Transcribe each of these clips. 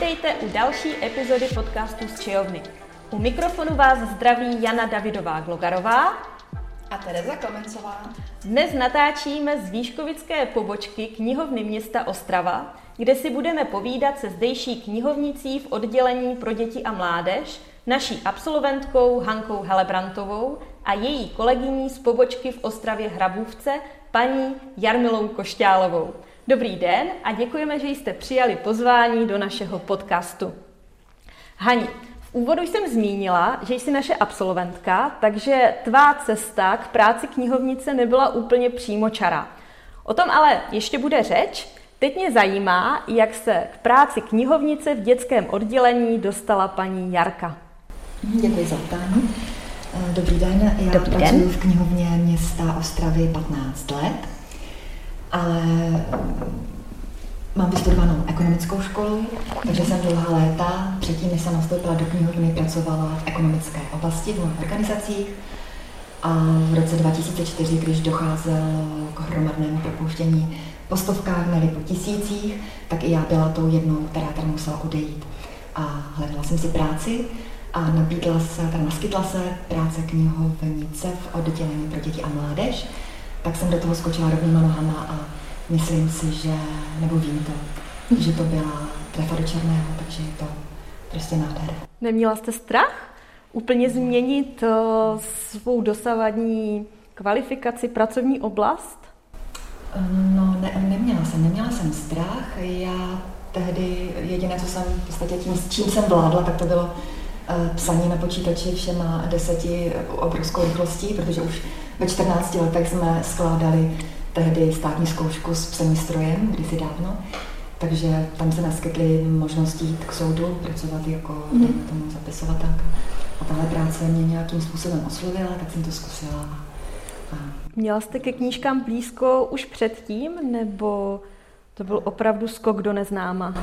Vítejte u další epizody podcastu z Čejovny. U mikrofonu vás zdraví Jana Davidová Glogarová a Tereza Komencová. Dnes natáčíme z výškovické pobočky knihovny města Ostrava, kde si budeme povídat se zdejší knihovnicí v oddělení pro děti a mládež, naší absolventkou Hankou Helebrantovou a její kolegyní z pobočky v Ostravě Hrabůvce, paní Jarmilou Košťálovou. Dobrý den a děkujeme, že jste přijali pozvání do našeho podcastu. Hani, v úvodu jsem zmínila, že jsi naše absolventka, takže tvá cesta k práci knihovnice nebyla úplně přímočará. O tom ale ještě bude řeč. Teď mě zajímá, jak se k práci knihovnice v dětském oddělení dostala paní Jarka. Děkuji za ptání. Dobrý den, já Dobrý pracuji den. v knihovně města Ostravy 15 let ale mám vystudovanou ekonomickou školu, takže jsem dlouhá léta, předtím, než jsem nastoupila do knihovny, pracovala v ekonomické oblasti, v organizacích. A v roce 2004, když docházelo k hromadnému propouštění po stovkách, ne po tisících, tak i já byla tou jednou, která tam musela odejít. A hledala jsem si práci a nabídla se, tam naskytla se práce knihovnice v oddělení pro děti a mládež tak jsem do toho skočila rovnýma nohama a myslím si, že, nebo vím to, že to byla trefa do černého, takže je to prostě nádhera. Neměla jste strach úplně změnit uh, svou dosavadní kvalifikaci, pracovní oblast? No, ne, neměla jsem, neměla jsem strach. Já tehdy jediné, co jsem v podstatě tím, s čím jsem vládla, tak to bylo uh, psaní na počítači všema deseti obrovskou rychlostí, protože už ve 14 letech jsme skládali tehdy státní zkoušku s psem strojem, kdysi dávno. Takže tam se naskytly možnosti jít k soudu, pracovat jako mm. tomu zapisovatelka. A tahle práce mě nějakým způsobem oslovila, tak jsem to zkusila. A... Měla jste ke knížkám blízko už předtím, nebo to byl opravdu skok do neznáma?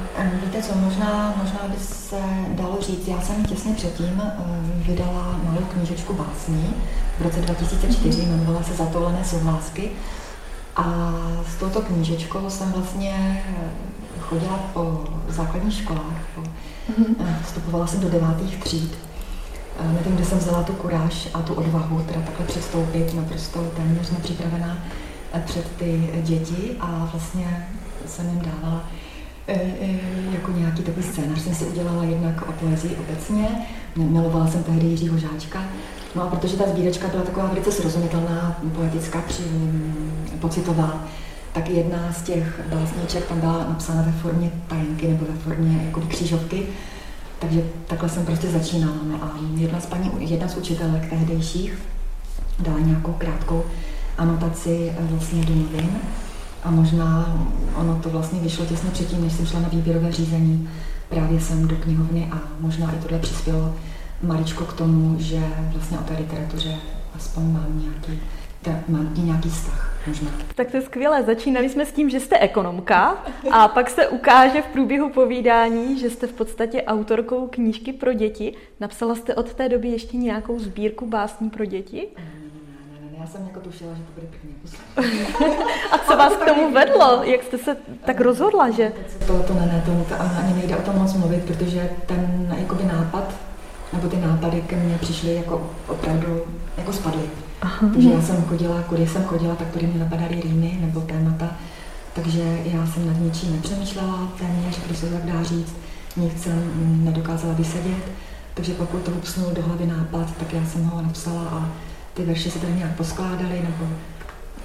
Víte co, možná, možná by se dalo říct, já jsem těsně předtím vydala malou knížečku básní v roce 2004, jmenovala se Zatolené souhlásky. A s touto knížečkou jsem vlastně chodila po základních školách. Po, mm-hmm. Vstupovala jsem do devátých tříd. Nevím, kde jsem vzala tu kuráž a tu odvahu, teda takhle předstoupit naprosto téměř nepřipravená eh, před ty děti a vlastně jsem jim dávala E, e, jako nějaký takový scénář jsem si udělala jednak o poezii obecně, milovala jsem tehdy Jiřího Žáčka, no a protože ta sbírečka byla taková velice srozumitelná, poetická, při, pocitová, tak jedna z těch básniček tam byla napsána ve formě tajenky nebo ve formě jako křížovky, takže takhle jsem prostě začínala. No a jedna z, paní, jedna z učitelek tehdejších dala nějakou krátkou anotaci e, vlastně do novin, a možná ono to vlastně vyšlo těsně předtím, než jsem šla na výběrové řízení právě jsem do knihovny a možná i tohle přispělo maličko k tomu, že vlastně o té literatuře aspoň mám nějaký, mám nějaký vztah. Možná. Tak to je skvělé. Začínali jsme s tím, že jste ekonomka a pak se ukáže v průběhu povídání, že jste v podstatě autorkou knížky pro děti. Napsala jste od té doby ještě nějakou sbírku básní pro děti? Já jsem jako tušila, že to bude první A co vás k tomu vedlo? Jak jste se tak rozhodla, že? To, to ne, ne, to, ani nejde o tom moc mluvit, protože ten jakoby nápad, nebo ty nápady ke mně přišly jako opravdu, jako spadly. Aha. Takže já jsem chodila, kudy jsem chodila, tak tudy mi napadaly rýmy nebo témata, takže já jsem nad ničím nepřemýšlela téměř, když se tak dá říct, nic jsem nedokázala vysedět, takže pokud to upsnul do hlavy nápad, tak já jsem ho napsala a ty verše se tady nějak poskládaly, nebo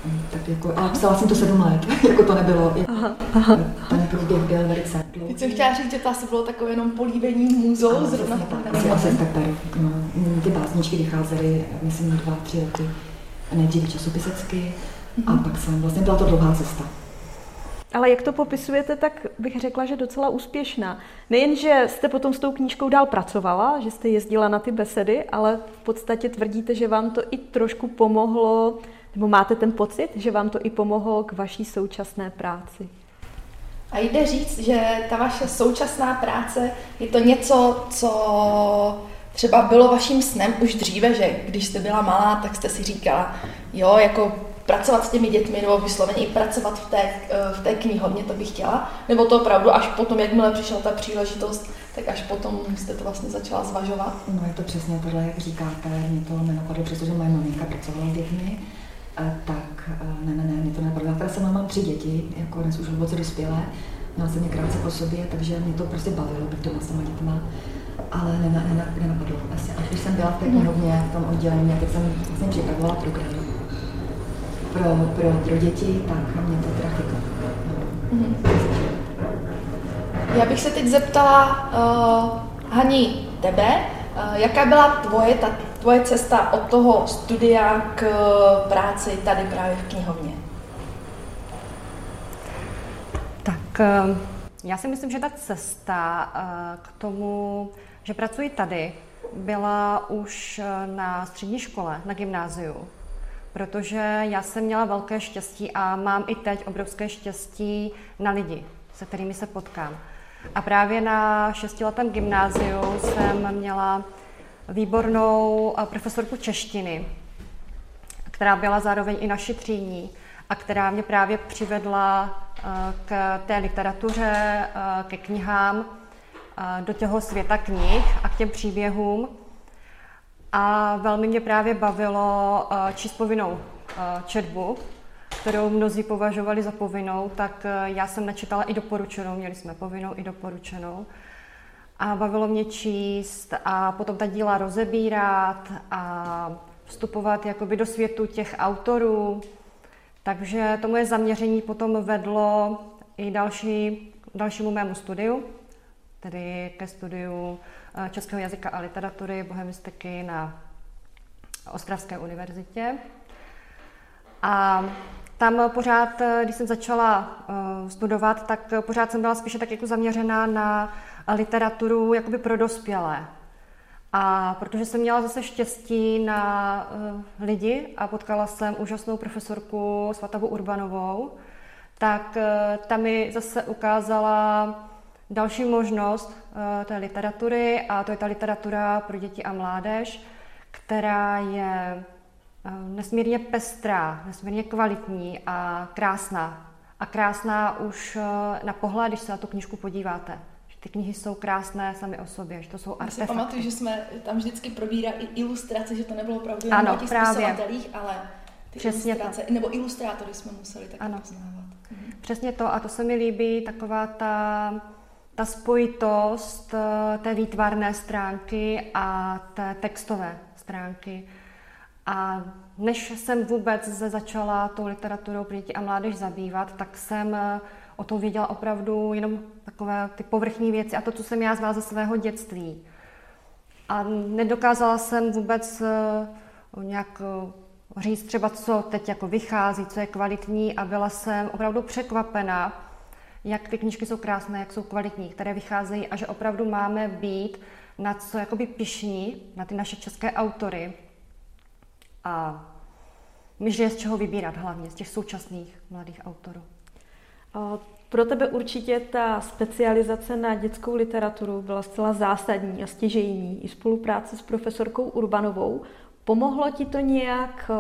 mm, tak jako, ale psala jsem to sedm let, jako to nebylo, jako, aha, aha. ten průběh byl velice dlouhý. Teď jsem chtěla říct, že to asi bylo takové jenom políbení můzou, ano, zrovna tak, asi, asi tak tady, no, ty básničky vycházely, myslím, dva, tři roky, nejdřív časopisecky, mm-hmm. a mhm. pak jsem, vlastně byla to dlouhá cesta. Ale jak to popisujete, tak bych řekla, že docela úspěšná. Nejen, že jste potom s tou knížkou dál pracovala, že jste jezdila na ty besedy, ale v podstatě tvrdíte, že vám to i trošku pomohlo, nebo máte ten pocit, že vám to i pomohlo k vaší současné práci. A jde říct, že ta vaše současná práce je to něco, co třeba bylo vaším snem už dříve, že když jste byla malá, tak jste si říkala, jo, jako pracovat s těmi dětmi nebo vysloveně i pracovat v té, eh, v té knihovně, to bych chtěla? Nebo to opravdu až potom, jakmile přišla ta příležitost, tak až potom jste to vlastně začala zvažovat? No je to přesně tohle, jak říkáte, mě to nenapadlo, přestože moje maminka pracovala s dětmi, tak ne, ne, ne, mě to nenapadlo. Já teda sama mám tři děti, jako dnes už hluboce dospělé, měla jsem je krátce po sobě, takže mě to prostě bavilo být doma s těma dětma ale nenapadlo. Asi, až když jsem byla v té knihovně, v tom oddělení, tak jsem vlastně připravovala program pro, pro, pro děti, tak mě to chytlo. Mm-hmm. Já bych se teď zeptala uh, Hani tebe, uh, jaká byla tvoje, ta tvoje cesta od toho studia k práci tady právě v knihovně? Tak já si myslím, že ta cesta k tomu že pracuji tady, byla už eh, na střední škole, na gymnáziu, protože já jsem měla velké štěstí a mám i teď obrovské štěstí na lidi, se kterými se potkám. A právě na šestiletém gymnáziu jsem měla výbornou eh, profesorku češtiny, která byla zároveň i naši třídní a která mě právě přivedla eh, k té literatuře, ke knihám, do těho světa knih a k těm příběhům. A velmi mě právě bavilo číst povinnou četbu, kterou mnozí považovali za povinnou, tak já jsem načítala i doporučenou, měli jsme povinnou i doporučenou. A bavilo mě číst a potom ta díla rozebírat a vstupovat jakoby do světu těch autorů. Takže to moje zaměření potom vedlo i další, dalšímu mému studiu, tedy ke studiu eh, českého jazyka a literatury, bohemistiky na Ostravské univerzitě. A tam pořád, eh, když jsem začala eh, studovat, tak pořád jsem byla spíše tak jako zaměřená na literaturu jakoby pro dospělé. A protože jsem měla zase štěstí na lidi a potkala jsem úžasnou profesorku Svatavu Urbanovou, tak ta mi zase ukázala Další možnost uh, té literatury, a to je ta literatura pro děti a mládež, která je uh, nesmírně pestrá, nesmírně kvalitní a krásná. A krásná už uh, na pohled, když se na tu knižku podíváte. Že ty knihy jsou krásné sami o sobě, že to jsou artefakty. Já si pamatuju, že jsme tam vždycky probírali i ilustrace, že to nebylo opravdu jen na těch právě. ale ty Přesně ilustrace, to. nebo ilustrátory jsme museli ano. poznávat. Mhm. Přesně to a to se mi líbí, taková ta ta spojitost eh, té výtvarné stránky a té textové stránky. A než jsem vůbec začala tou literaturou pro děti a mládež zabývat, tak jsem eh, o tom věděla opravdu jenom takové ty povrchní věci a to, co jsem já zvala ze svého dětství. A nedokázala jsem vůbec eh, nějak říct třeba, co teď jako vychází, co je kvalitní a byla jsem opravdu překvapena, jak ty knížky jsou krásné, jak jsou kvalitní, které vycházejí a že opravdu máme být na co jakoby pišní, na ty naše české autory. A my, že je z čeho vybírat hlavně, z těch současných mladých autorů. Pro tebe určitě ta specializace na dětskou literaturu byla zcela zásadní a stěžejní. I spolupráce s profesorkou Urbanovou. Pomohlo ti to nějak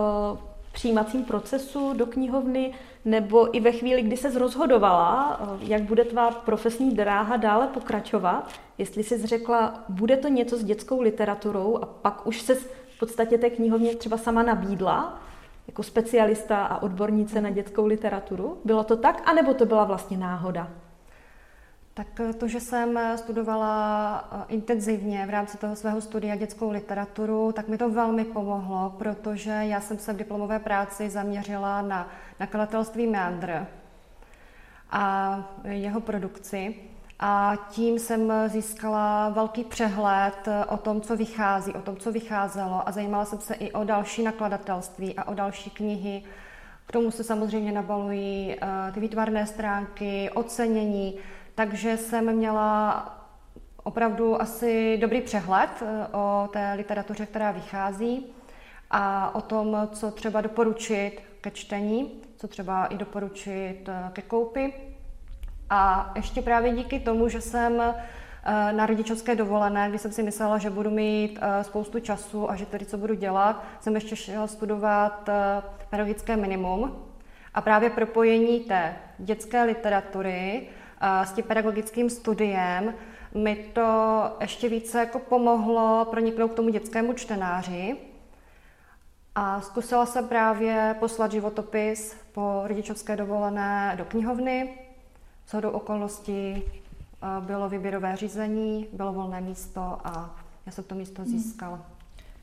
přijímacím procesu do knihovny, nebo i ve chvíli, kdy se rozhodovala, eh, jak bude tvá profesní dráha dále pokračovat, jestli jsi řekla, bude to něco s dětskou literaturou a pak už se v podstatě té knihovně třeba sama nabídla, jako specialista a odbornice na dětskou literaturu. Bylo to tak, anebo to byla vlastně náhoda? Tak eh, to, že jsem eh, studovala eh, intenzivně v rámci toho svého studia dětskou literaturu, tak mi to velmi pomohlo, protože já jsem se v diplomové práci zaměřila na nakladatelství Meandr a jeho produkci. A tím jsem získala velký přehled o tom, co vychází, o tom, co vycházelo a zajímala jsem se i o další nakladatelství a o další knihy. K tomu se samozřejmě nabalují ty výtvarné stránky, ocenění, takže jsem měla opravdu asi dobrý přehled eh, o té literatuře, která vychází a o tom, co třeba doporučit ke čtení, co třeba i doporučit eh, ke koupi. A ještě právě díky tomu, že jsem eh, na rodičovské dovolené, kdy jsem si myslela, že budu mít spoustu času a že tady co budu dělat, jsem ještě šla studovat pedagogické minimum. A právě propojení té dětské literatury s tím pedagogickým studiem mi to ještě více jako pomohlo proniknout k tomu dětskému čtenáři. A zkusila jsem právě poslat životopis po rodičovské dovolené do knihovny. do okolností bylo výběrové řízení, bylo volné místo a já jsem to místo hmm.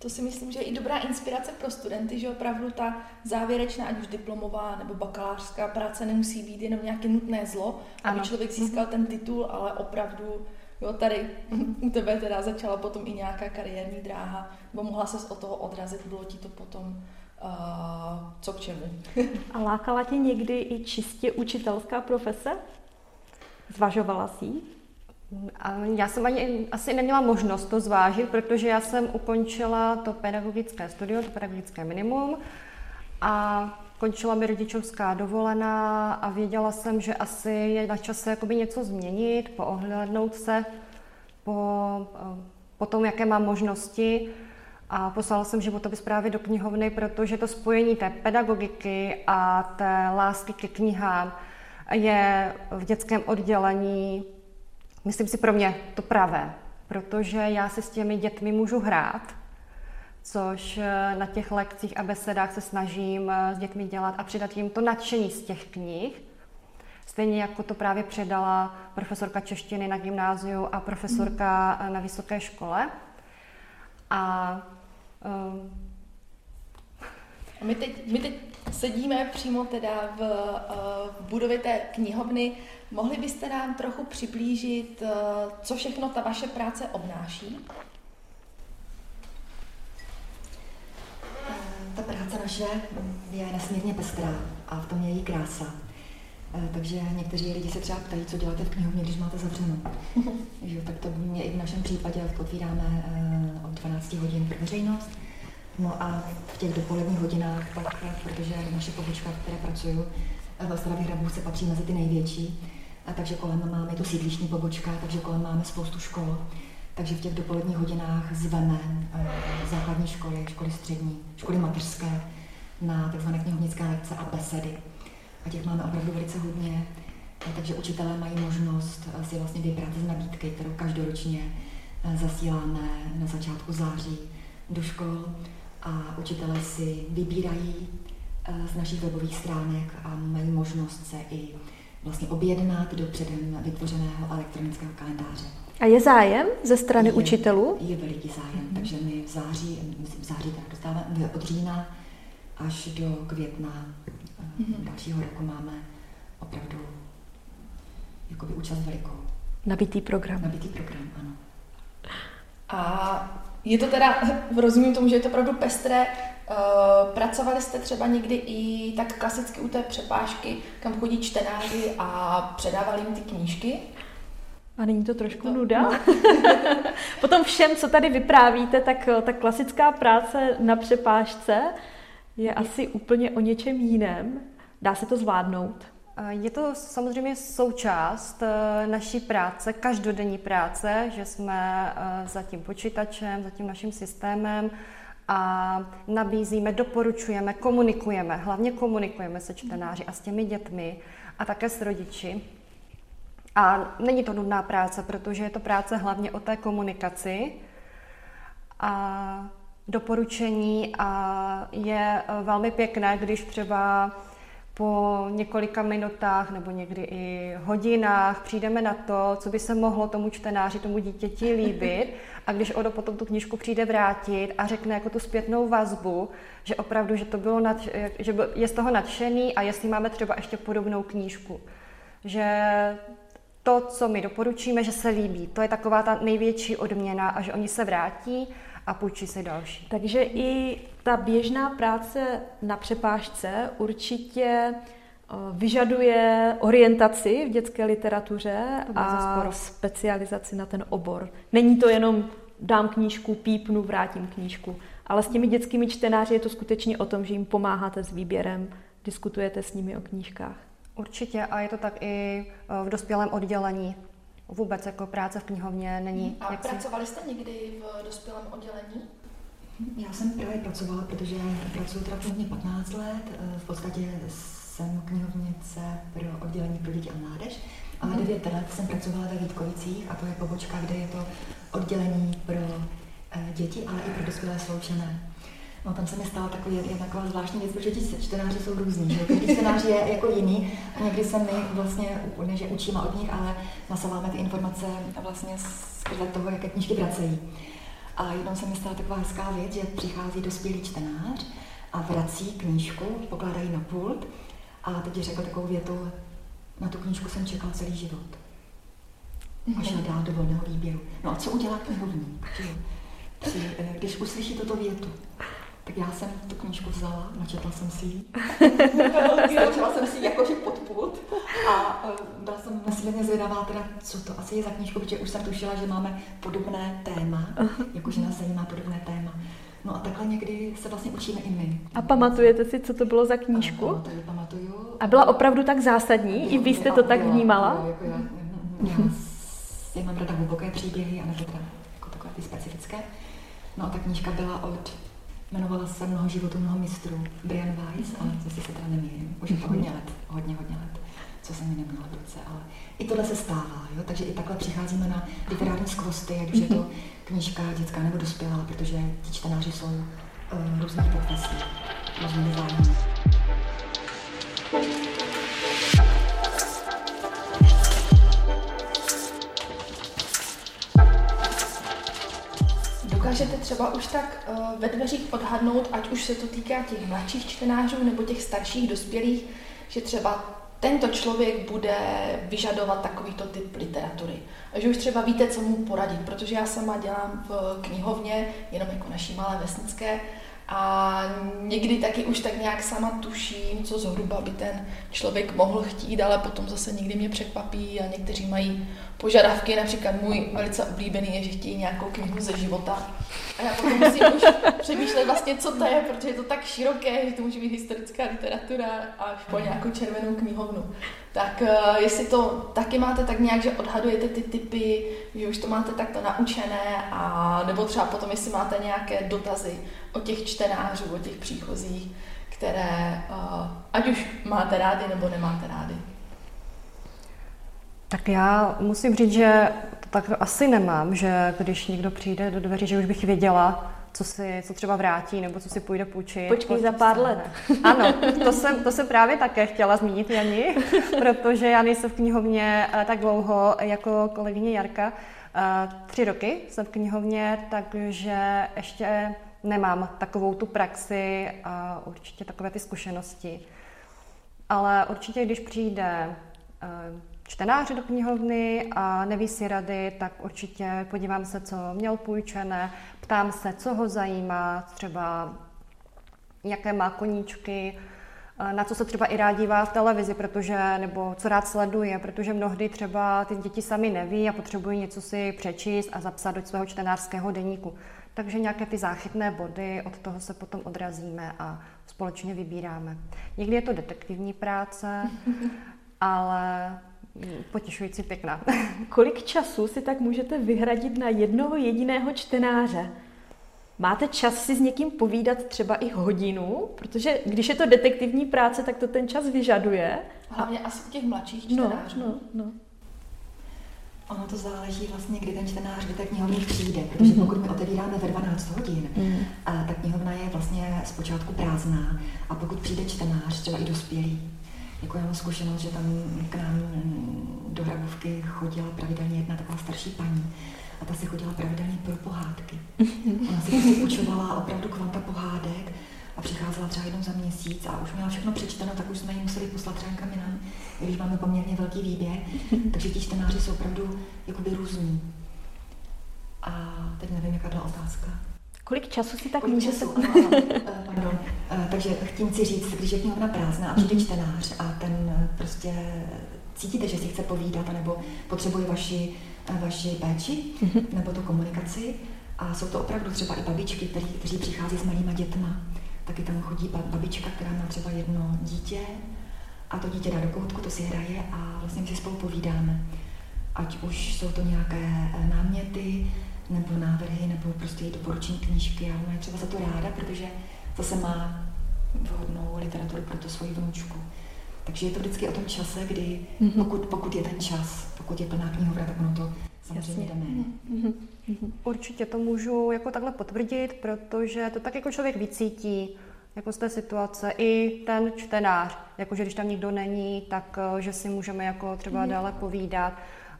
To si myslím, že je i dobrá inspirace pro studenty, že opravdu ta závěrečná, ať už diplomová nebo bakalářská práce nemusí být jenom nějaké nutné zlo, ano. aby člověk získal ten titul, ale opravdu Jo, tady u tebe teda začala potom i nějaká kariérní dráha, nebo mohla se od toho odrazit, bylo ti to potom uh, co k čemu. A lákala tě někdy i čistě učitelská profese? Zvažovala jsi já jsem ani asi neměla možnost to zvážit, protože já jsem ukončila to pedagogické studium, to pedagogické minimum a končila mi rodičovská dovolená a věděla jsem, že asi je na čase jakoby něco změnit, poohlednout se po, po tom, jaké mám možnosti. A poslala jsem životopis právě do knihovny, protože to spojení té pedagogiky a té lásky ke knihám je v dětském oddělení, myslím si pro mě, to pravé. Protože já si s těmi dětmi můžu hrát, což eh, na těch lekcích a besedách se snažím eh, s dětmi dělat a přidat jim to nadšení z těch knih. Stejně jako to právě předala profesorka češtiny na gymnáziu a profesorka mm. na vysoké škole. A, um, my, teď, my teď sedíme přímo teda v, v budově té knihovny. Mohli byste nám trochu přiblížit, co všechno ta vaše práce obnáší? Ta práce naše je nesmírně pestrá a v tom je její krása. Eh, takže někteří lidi se třeba ptají, co děláte v knihovně, když máte zavřeno. že, tak to mě i v našem případě otvíráme eh, od 12 hodin pro veřejnost. No a v těch dopoledních hodinách, tak, eh, protože naše pobočka, v které pracuju, v Ostravě se patří mezi ty největší, a takže kolem máme tu sídlišní pobočka, takže kolem máme spoustu škol. Takže v těch dopoledních hodinách zveme základní školy, školy střední, školy mateřské na tzv. knihovnické lekce a besedy. A těch máme opravdu velice hodně. Takže učitelé mají možnost si vlastně vybrat z nabídky, kterou každoročně zasíláme na začátku září do škol a učitelé si vybírají z našich webových stránek a mají možnost se i vlastně objednat do předem vytvořeného elektronického kalendáře. A je zájem ze strany je, učitelů? Je veliký zájem, mm-hmm. takže my v září, myslím, v září tak dostáváme od října až do května mm-hmm. dalšího roku máme opravdu jakoby účast velikou. Nabitý program. Nabitý program, ano. A je to teda, rozumím tomu, že je to opravdu pestré. Uh, pracovali jste třeba někdy i tak klasicky u té přepážky, kam chodí čtenáři a předávali jim ty knížky? A není to trošku to, nuda? No. Potom všem, co tady vyprávíte, tak ta klasická práce na přepážce je asi úplně o něčem jiném. Dá se to zvládnout? Je to samozřejmě součást eh, naší práce, každodenní práce, že jsme eh, za tím počítačem, za tím naším systémem a nabízíme, doporučujeme, komunikujeme, hlavně komunikujeme se čtenáři a s těmi dětmi a také s rodiči. A není to nudná práce, protože je to práce hlavně o té komunikaci a doporučení a je velmi pěkné, když třeba po několika minutách nebo někdy i hodinách přijdeme na to, co by se mohlo tomu čtenáři, tomu dítěti líbit a když Odo potom tu knížku přijde vrátit a řekne jako tu zpětnou vazbu, že opravdu, že to bylo nad, že je z toho nadšený a jestli máme třeba ještě podobnou knížku. Že to, co my doporučíme, že se líbí, to je taková ta největší odměna a že oni se vrátí a půjčí si další. Takže i ta běžná práce na přepážce určitě eh, vyžaduje orientaci v dětské literatuře a specializaci na ten obor. Není to jenom dám knížku, pípnu, vrátím knížku, ale s těmi dětskými čtenáři je to skutečně o tom, že jim pomáháte s výběrem, diskutujete s nimi o knížkách. Určitě a je to tak i eh, v dospělém oddělení. vůbec jako práce v knihovně není. A jaksi... pracovali jste někdy v dospělém oddělení? Já jsem právě pracovala, protože pracuji teda knihovně 15 let, eh, v podstatě jsem knihovnice pro oddělení pro děti a mládež, ale 9 let jsem pracovala ve Vítkovicích a to je pobočka, kde je to oddělení pro eh, děti, ale i pro dospělé sloučené. No tam se mi stala takový, je taková zvláštní věc, protože ti čtenáři jsou různí, že každý čtenář je jako jiný a někdy se my vlastně, ne že učíme od nich, ale nasáváme ty informace vlastně z toho, jaké knížky vracejí. A jednou se mi stala taková hezká věc, že přichází dospělý čtenář a vrací knížku, pokládají na pult a teď řekl takovou větu, na tu knížku jsem čekal celý život. A šel dál do volného výběru. No a co udělá knihovník? Při, eh, když uslyší toto větu, tak já jsem tu knížku vzala, načetla jsem si ji. Staločila jsem si ji jakože pod pult a uh, byla jsem nesmírně zvědavá, teda, co to asi je za knížku, protože už jsem tušila, že máme podobné téma, jakože nás zajímá podobné téma. No a takhle někdy se vlastně učíme i my. A pamatujete si, co to bylo za knížku? A, pamatuju, pamatuju. A byla opravdu tak zásadní? Jo, I vy jste to tak vnímala? Jo, jako já, já, já mám ráda hluboké příběhy, a nebo teda jako takové ty specifické. No a ta knížka byla od Jmenovala se Mnoho životů, mnoho mistrů, Brian Weiss, ale zase se teda nemýlím. Už je to hodně let, hodně, hodně let, co jsem mi neměla v ruce, ale i tohle se stává, jo? takže i takhle přicházíme na literární skvosty, ať už je to knížka dětská nebo dospělá, protože ti čtenáři jsou uh, různých profesí, různých zájmy. Dokážete třeba už tak uh, ve dveřích odhadnout, ať už se to týká těch mladších čtenářů nebo těch starších dospělých, že třeba tento člověk bude vyžadovat takovýto typ literatury. A že už třeba víte, co mu poradit, protože já sama dělám v knihovně, jenom jako naší malé vesnické, a někdy taky už tak nějak sama tuším, co zhruba by ten člověk mohl chtít, ale potom zase někdy mě překvapí a někteří mají požadavky, například můj velice oblíbený je, že chtějí nějakou knihu ze života. A já potom musím už přemýšlet vlastně, co to je, protože je to tak široké, že to může být historická literatura až po nějakou červenou knihovnu. Tak uh, jestli to taky máte tak nějak, že odhadujete ty typy, že už to máte takto naučené, a nebo třeba potom, jestli máte nějaké dotazy o těch čtenářů, o těch příchozích, které uh, ať už máte rády nebo nemáte rády. Tak já musím říct, že to tak asi nemám, že když někdo přijde do dveří, že už bych věděla, co si, co třeba vrátí, nebo co si půjde půjčit. Počkej za pár let. Ano, to jsem, to jsem právě také chtěla zmínit, Jani, protože já nejsem v knihovně eh, tak dlouho jako kolegyně Jarka. Eh, tři roky jsem v knihovně, takže ještě nemám takovou tu praxi a určitě takové ty zkušenosti. Ale určitě, když přijde eh, čtenáři do knihovny a neví si rady, tak určitě podívám se, co měl půjčené, ptám se, co ho zajímá, třeba jaké má koníčky, eh, na co se třeba i rád dívá v televizi, protože, nebo co rád sleduje, protože mnohdy třeba ty děti sami neví a potřebují něco si přečíst a zapsat do svého čtenářského deníku. Takže nějaké ty záchytné body, od toho se potom odrazíme a společně vybíráme. Někdy je to detektivní práce, ale potěšující pěkná. Kolik času si tak můžete vyhradit na jednoho jediného čtenáře? Máte čas si s někým povídat třeba i hodinu? Protože když je to detektivní práce, tak to ten čas vyžaduje. Hlavně a... asi u těch mladších no, čtenářů. No, no, no. Ono to záleží vlastně, kdy ten čtenář do té knihovny přijde, protože mm-hmm. pokud my otevíráme ve 12 hodin, mm. a ta knihovna je vlastně zpočátku prázdná a pokud přijde čtenář, třeba i dospělý, jako já mám zkušenost, že tam k nám do Hrabovky chodila pravidelně jedna taková starší paní a ta si chodila pravidelně pro pohádky. Ona si prostě počovala opravdu kvanta pohádek a přicházela třeba jednou za měsíc a už měla všechno přečteno, tak už jsme ji museli poslat třeba jinam, když máme poměrně velký výběr, takže ti čtenáři jsou opravdu jakoby různí. A teď nevím, jaká byla otázka. Kolik času si tak Kolik může času, se... Eh, pardon. Eh, takže tím si říct, když je knihovna prázdná a přijde čtenář a ten eh, prostě cítíte, že si chce povídat, nebo potřebuje vaši, vaši péči, mhm. nebo tu komunikaci, a jsou to opravdu třeba i babičky, který, kteří přichází s malýma dětma. Taky tam chodí babička, která má třeba jedno dítě a to dítě dá do koutku, to si hraje a vlastně si spolu povídáme. ať už jsou to nějaké náměty, nebo návrhy, nebo prostě doporučení knížky a ona je třeba za to ráda, protože zase má vhodnou literaturu pro to svoji vnučku. Takže je to vždycky o tom čase, kdy mm-hmm. pokud, pokud je ten čas, pokud je plná knihovna, tak ono to samozřejmě jde méně. Mm-hmm. Určitě to můžu jako takhle potvrdit, protože to tak jako člověk vycítí, jako z té situace, i ten čtenář, jakože když tam nikdo není, tak eh, že si můžeme jako třeba mm-hmm. dále povídat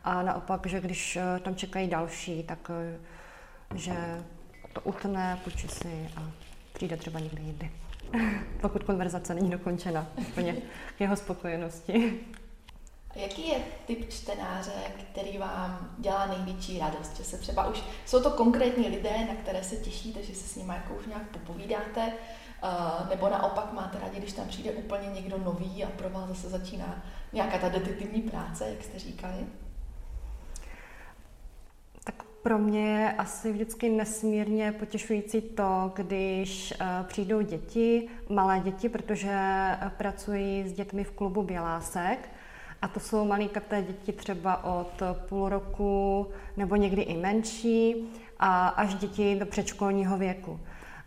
a naopak, že když eh, tam čekají další, tak eh, že to utne, půjčí si a přijde třeba někdy jindy. Pokud konverzace není dokončena úplně k jeho spokojenosti. Jaký je typ čtenáře, který vám dělá největší radost? Že se třeba už, jsou to konkrétní lidé, na které se těšíte, že se s nimi jako už nějak popovídáte, uh, nebo naopak máte rádi, když tam přijde úplně někdo nový a pro vás zase začíná nějaká ta detektivní práce, jak jste říkali? Pro mě je asi vždycky nesmírně potěšující to, když eh, přijdou děti, malé děti, protože eh, pracuji s dětmi v klubu Bělásek. A to jsou malinkaté děti třeba od půl roku nebo někdy i menší a až děti do předškolního věku.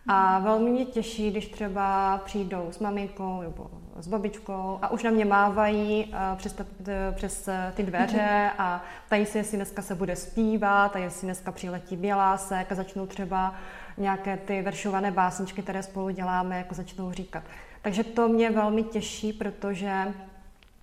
A velmi mě těší, když třeba přijdou s maminkou nebo s babičkou a už na mě mávají uh, přes, ta, přes eh, ty dveře a tady si, jestli dneska se bude zpívat a jestli dneska přiletí Bělásek a začnou třeba nějaké ty veršované básničky, které spolu děláme, jako začnou říkat. Takže to mě velmi těší, protože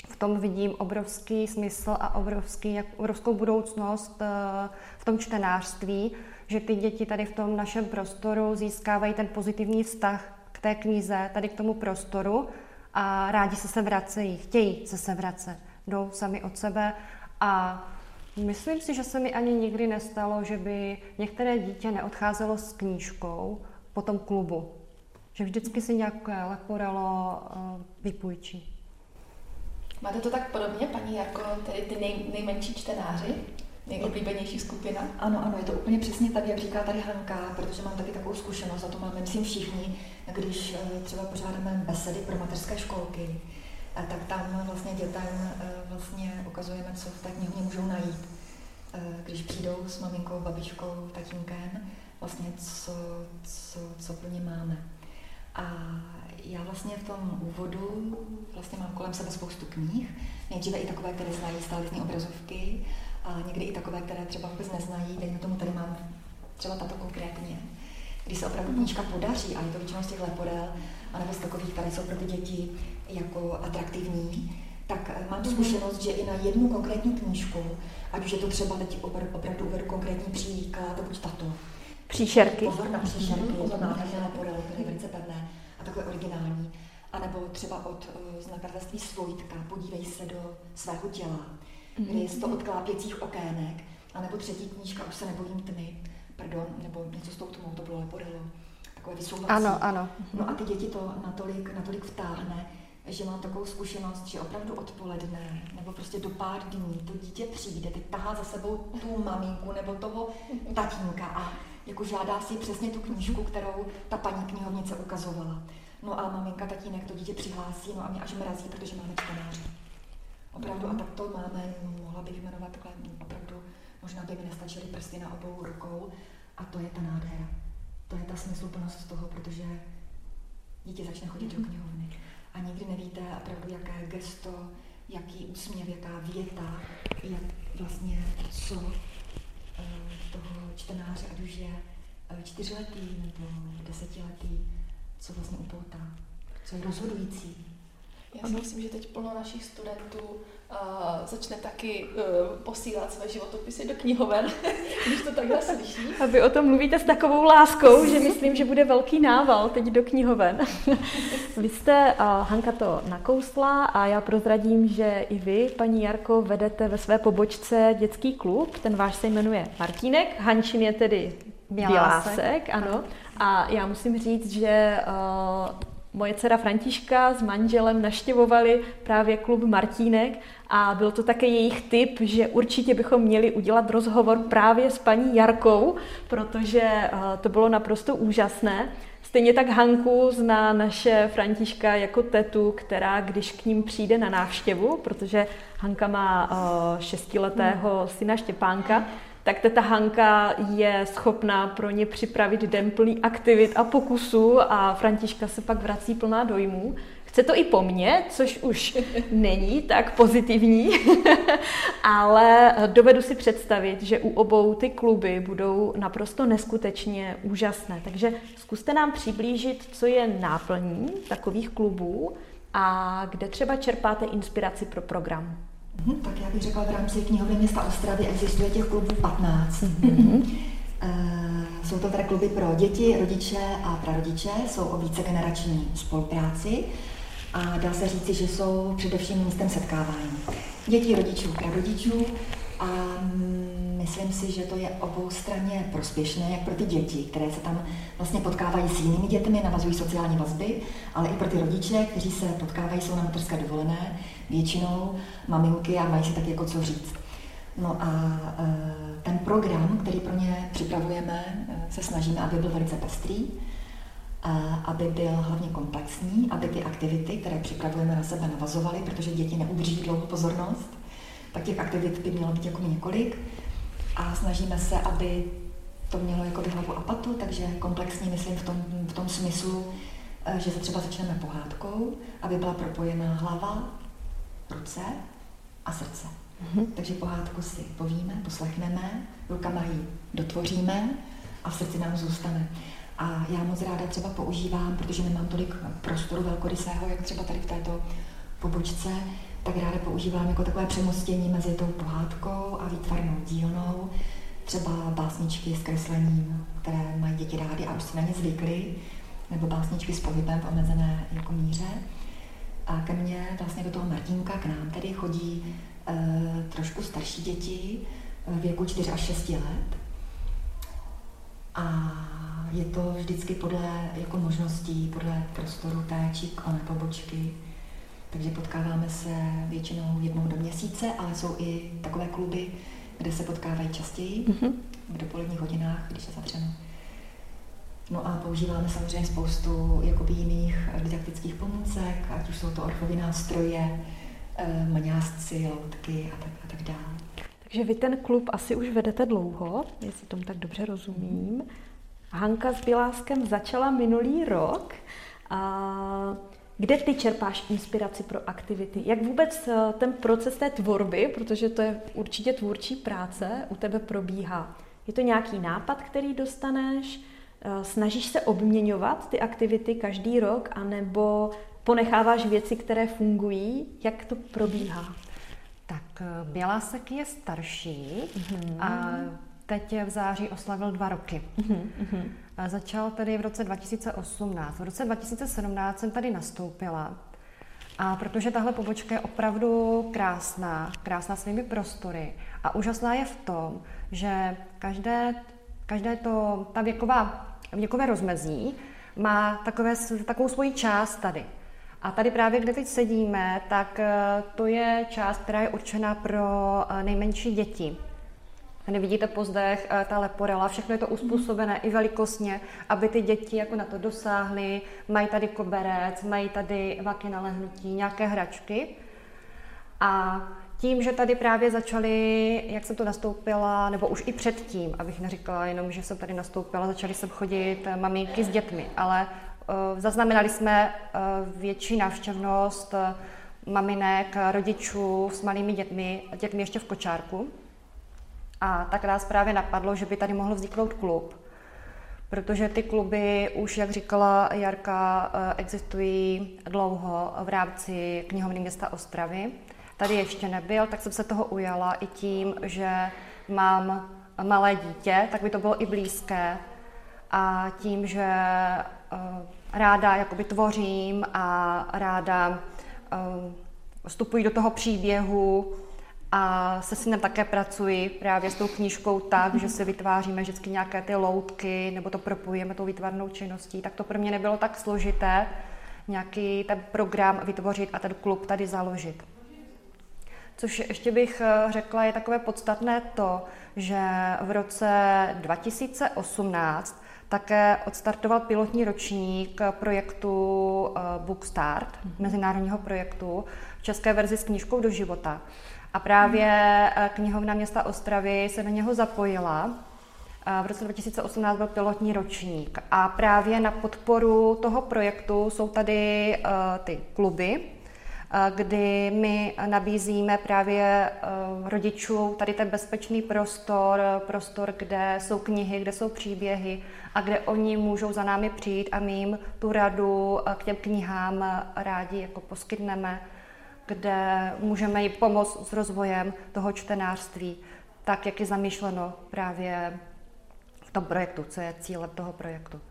v tom vidím obrovský smysl a obrovský, jak, obrovskou budoucnost uh, v tom čtenářství, že ty děti tady v tom našem prostoru získávají ten pozitivní vztah k té knize, tady k tomu prostoru a rádi se se vracejí, chtějí se se vracet, jdou sami od sebe a myslím si, že se mi ani nikdy nestalo, že by některé dítě neodcházelo s knížkou po tom klubu. Že vždycky si nějaké leporelo uh, vypůjčí. Máte to tak podobně, paní Jarko, tedy ty nej, nejmenší čtenáři? Nejoblíbenější skupina? Ano, ano, je to úplně přesně tak, jak říká tady Hanka, protože mám taky takovou zkušenost, a to máme, myslím, všichni, když eh, třeba pořádáme besedy pro mateřské školky, a tak tam vlastně dětem eh, vlastně ukazujeme, co v té knihovně můžou najít. Eh, když přijdou s maminkou, babičkou, tatínkem, vlastně co, co, co pro ně máme. A já vlastně v tom úvodu vlastně mám kolem sebe spoustu knih, nejdříve i takové, které znají stálizní obrazovky, a někdy i takové, které třeba vůbec neznají, dejme tomu tady mám třeba tato konkrétně, když se opravdu knížka podaří, a je to většinou z těch leporel, anebo z takových, které jsou pro ty děti jako atraktivní, tak eh, mám mhm. zkušenost, že i na jednu konkrétní knížku, ať už je to třeba teď opravdu uvedu konkrétní příklad, buď tato. Příšerky. Pozor na příšerky, je to nádherné leporel, které je velice pevné a takové originální. A nebo třeba od uh, z nakladatelství Svojitka, podívej se do svého těla mm-hmm. list od klápěcích okének, anebo třetí knížka, už se nebojím tmy, pardon, nebo něco s tou tmou, to bylo Leporello, takové vysouvací. Ano, ano. No a ty děti to natolik, natolik vtáhne, že mám takovou zkušenost, že opravdu odpoledne nebo prostě do pár dní to dítě přijde, teď tahá za sebou tu maminku nebo toho tatínka a jako žádá si přesně tu knížku, kterou ta paní knihovnice ukazovala. No a maminka, tatínek to dítě přihlásí, no a mě až mrazí, protože máme čtenáře. Opravdu, a tak to máme, mohla bych jmenovat takhle, opravdu, možná by mi nestačily prsty na obou rukou, a to je ta nádhera. To je ta smysluplnost z toho, protože dítě začne chodit do knihovny a nikdy nevíte opravdu, jaké gesto, jaký úsměv, jaká věta, jak vlastně co eh, toho čtenáře, ať už je eh, čtyřletý nebo desetiletý, co vlastně upoutá, co je rozhodující. Já si myslím, že teď plno našich studentů uh, začne taky uh, posílat své životopisy do knihoven, když to takhle slyší. A vy o tom mluvíte s takovou láskou, že myslím, že bude velký nával teď do knihoven. vy jste, uh, Hanka to nakousla a já prozradím, že i vy, paní Jarko, vedete ve své pobočce dětský klub. Ten váš se jmenuje Martínek, Hančin je tedy Bělásek, Bělásek ano. A já musím říct, že uh, moje dcera Františka s manželem naštěvovali právě klub Martínek a byl to také jejich tip, že určitě bychom měli udělat rozhovor právě s paní Jarkou, protože eh, to bylo naprosto úžasné. Stejně tak Hanku zná naše Františka jako tetu, která když k ním přijde na návštěvu, protože Hanka má uh, šestiletého syna Štěpánka, tak teta Hanka je schopná pro ně připravit den plný aktivit a pokusů a Františka se pak vrací plná dojmů. Chce to i po mně, což už není tak pozitivní, ale dovedu si představit, že u obou ty kluby budou naprosto neskutečně úžasné. Takže zkuste nám přiblížit, co je náplní takových klubů a kde třeba čerpáte inspiraci pro program. Hmm, tak já bych řekla, v rámci knihovny města Ostravy existuje těch klubů 15. Mm-hmm. Jsou to teda kluby pro děti, rodiče a prarodiče, jsou o vícegenerační spolupráci a dá se říci, že jsou především místem setkávání dětí, rodičů, prarodičů a mm, myslím si, že to je oboustranně prospěšné, jak pro ty děti, které se tam vlastně potkávají s jinými dětmi, navazují sociální vazby, ale i pro ty rodiče, kteří se potkávají, jsou na materské dovolené, většinou maminky a mají si tak jako co říct. No a e, ten program, který pro ně připravujeme, e, se snažíme, aby byl velice pestrý, aby byl hlavně komplexní, aby ty aktivity, které připravujeme na sebe, navazovaly, protože děti neudrží dlouho pozornost, tak těch aktivit by mělo být jako několik. A snažíme se, aby to mělo jako hlavu a patu, takže komplexní myslím v tom, v tom smyslu, e, že se třeba začneme pohádkou, aby byla propojená hlava, ruce a srdce. Mm-hmm. Takže pohádku si povíme, poslechneme, rukama ji dotvoříme a v srdci nám zůstane. A já moc ráda třeba používám, protože nemám tolik prostoru velkorysého, jak třeba tady v této pobočce, tak ráda používám jako takové přemostění mezi tou pohádkou a výtvarnou dílnou, třeba básničky s kreslením, které mají děti rády a už si na ně zvykly, nebo básničky s pohybem v omezené jako míře. A ke mně, vlastně do toho Martinka, k nám tedy chodí e, trošku starší děti v věku 4 až 6 let. A je to vždycky podle jako možností, podle prostoru té či pobočky. Takže potkáváme se většinou jednou do měsíce, ale jsou i takové kluby, kde se potkávají častěji, mm-hmm. v dopoledních hodinách, když se zavřeme. No a používáme samozřejmě spoustu jakoby jiných didaktických pomůcek, ať už jsou to orchovy nástroje, eh, maňásci, loutky a tak, a tak dále. Takže vy ten klub asi už vedete dlouho, jestli tomu tak dobře rozumím. Hanka s Biláskem začala minulý rok. A kde ty čerpáš inspiraci pro aktivity? Jak vůbec eh, ten proces té tvorby, protože to je určitě tvůrčí práce, u tebe probíhá? Je to nějaký nápad, který dostaneš? Eh, snažíš se obměňovat ty aktivity každý rok, anebo ponecháváš věci, které fungují? Jak to probíhá? Tak eh, Bělásek je starší mm-hmm. a teď v září oslavil dva roky. Mm-hmm. Začal tedy v roce 2018. V roce 2017 jsem tady nastoupila. A protože tahle pobočka je opravdu krásná, krásná svými prostory a úžasná je v tom, že každé, každé to, ta věková, věkové rozmezí má takové, takovou svoji část tady. A tady právě, kde teď sedíme, tak eh, to je část, která je určena pro eh, nejmenší děti. Tady vidíte pozdech, eh, ta leporela, všechno je to uspůsobené i velikostně, aby ty děti jako na to dosáhly. Mají tady koberec, mají tady vaky na lehnutí, nějaké hračky. A tím, že tady právě začaly, jak jsem to nastoupila, nebo už i předtím, abych neříkala jenom, že jsem tady nastoupila, začaly sem chodit eh, maminky s dětmi, ale uh, zaznamenali jsme uh, větší návštěvnost uh, maminek, rodičů s malými dětmi, dětmi ještě v kočárku. A tak nás právě napadlo, že by tady mohl vzniknout klub, protože ty kluby už, jak říkala Jarka, eh, existují dlouho v rámci knihovny města Ostravy. Tady ještě nebyl, tak jsem se toho ujala i tím, že mám malé dítě, tak by to bylo i blízké. A tím, že eh, ráda jakoby tvořím a ráda eh, vstupuji do toho příběhu, a se synem také pracuji právě s tou knížkou tak, že si vytváříme vždycky nějaké ty loutky nebo to propojujeme tou výtvarnou činností, tak to pro mě nebylo tak složité, nějaký ten program vytvořit a ten klub tady založit. Což ještě bych eh, řekla, je takové podstatné to, že v roce 2018 také odstartoval pilotní ročník projektu eh, Bookstart, mm-hmm. mezinárodního projektu, v české verzi s knížkou do života. A právě mm-hmm. knihovna města Ostravy se do něho zapojila. V roce 2018 byl pilotní ročník a právě na podporu toho projektu jsou tady ty kluby, kdy my nabízíme právě rodičům tady ten bezpečný prostor, prostor, kde jsou knihy, kde jsou příběhy a kde oni můžou za námi přijít a my jim tu radu k těm knihám rádi jako poskytneme, kde můžeme jim pomoct s rozvojem toho čtenářství, tak jak je zamýšleno právě v tom projektu, co je cílem toho projektu.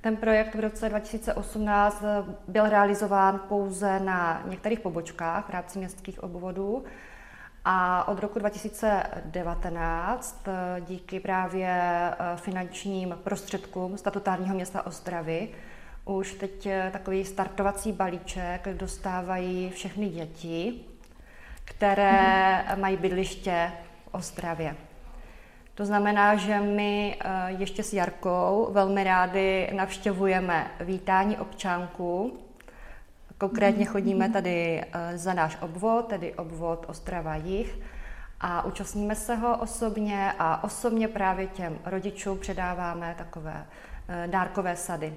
Ten projekt v roce 2018 byl realizován pouze na některých pobočkách v rámci městských obvodů a od roku 2019 díky právě eh, finančním prostředkům statutárního města Ostravy už teď eh, takový startovací balíček dostávají všechny děti, které mm-hmm. mají bydliště v Ostravě. To znamená, že my eh, ještě s Jarkou velmi rádi navštěvujeme vítání občánků. Konkrétně chodíme tady eh, za náš obvod, tedy obvod Ostrava Jich, a účastníme se ho osobně a osobně právě těm rodičům předáváme takové dárkové sady.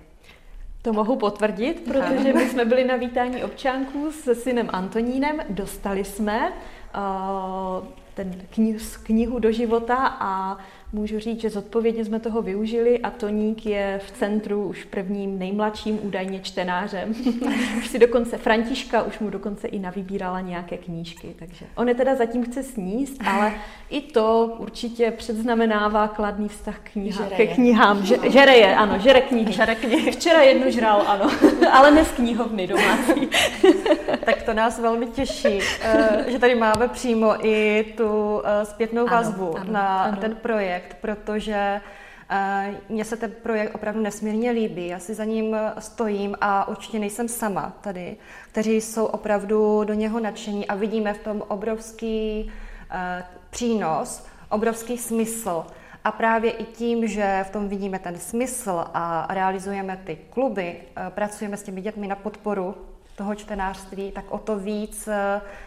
To mohu potvrdit, protože my jsme byli na vítání občánků se synem Antonínem, dostali jsme uh, ten knih, knihu do života a můžu říct, že zodpovědně jsme toho využili a Toník je v centru už prvním nejmladším údajně čtenářem. už si dokonce, Františka už mu dokonce i navybírala nějaké knížky, takže on je teda zatím chce sníst, ale i to určitě předznamenává kladný vztah kniha, ke knihám. Že, žere je, ano, žere knihy. Žere knihy. Včera jednu žral, ano, ale ne z knihovny domácí. tak to nás velmi těší, eh, že tady máme přímo i tu eh, zpětnou vazbu ano, na ano. ten projekt projekt, protože eh, mně se ten projekt opravdu nesmírně líbí. Já si za ním stojím a určitě nejsem sama tady, kteří jsou opravdu do něho nadšení a vidíme v tom obrovský eh, přínos, obrovský smysl. A právě i tím, že v tom vidíme ten smysl a realizujeme ty kluby, eh, pracujeme s těmi dětmi na podporu toho čtenářství, tak o to víc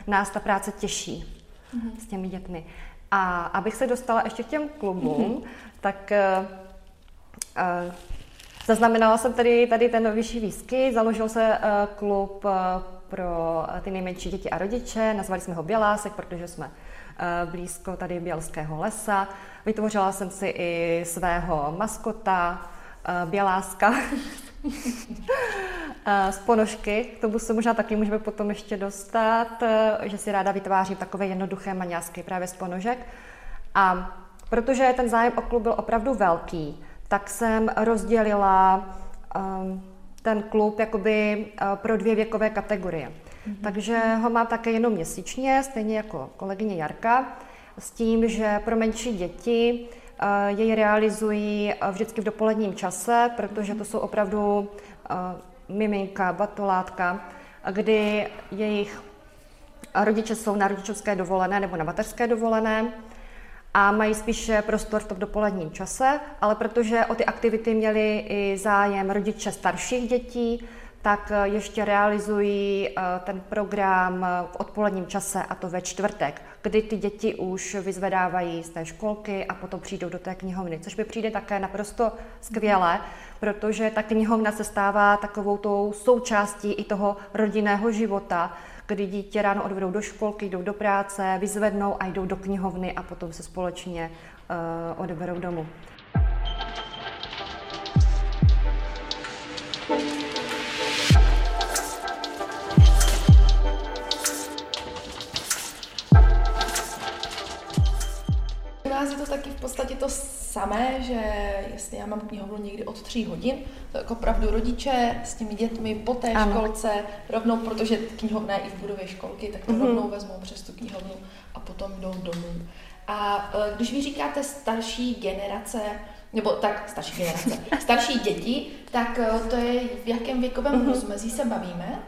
nás ta práce těší mm-hmm. s těmi dětmi. A abych se dostala ještě k těm klubům, mm-hmm. tak uh, zaznamenala jsem tady, tady ten vyšší výsky, založil se uh, klub uh, pro ty nejmenší děti a rodiče, nazvali jsme ho Bělásek, protože jsme blízko tady Bělského lesa. Vytvořila jsem si i svého maskota, Běláska, z ponožky, k tomu se možná taky můžeme potom ještě dostat, eh, že si ráda vytvářím takové jednoduché maňásky právě z ponožek. A protože ten zájem o klub byl opravdu velký, tak jsem rozdělila um, ten klub jakoby uh, pro dvě věkové kategorie. Mm-hmm. Takže ho mám také jenom měsíčně, stejně jako kolegyně Jarka, s tím, že pro menší děti jej realizují vždycky v dopoledním čase, protože to jsou opravdu miminka, batolátka, kdy jejich rodiče jsou na rodičovské dovolené nebo na mateřské dovolené a mají spíše prostor v tom dopoledním čase, ale protože o ty aktivity měli i zájem rodiče starších dětí, tak ještě realizují eh, ten program v odpoledním čase a to ve čtvrtek, kdy ty děti už vyzvedávají z té školky a potom přijdou do té knihovny, což by přijde také naprosto skvěle, protože ta knihovna se stává takovou tou součástí i toho rodinného života, kdy dítě ráno odvedou do školky, jdou do práce, vyzvednou a jdou do knihovny a potom se společně uh, odeberou domů. V podstatě to samé, že jestli já mám knihovnu někdy od tří hodin, to jako opravdu rodiče s těmi dětmi po té ano. školce rovnou, protože knihovna je i v budově školky, tak to mm-hmm. rovnou vezmou přes tu knihovnu a potom jdou domů. A e, když vy říkáte starší generace, nebo tak starší generace, starší děti, tak eh, to je v jakém věkovém mm-hmm. rozmezí se bavíme?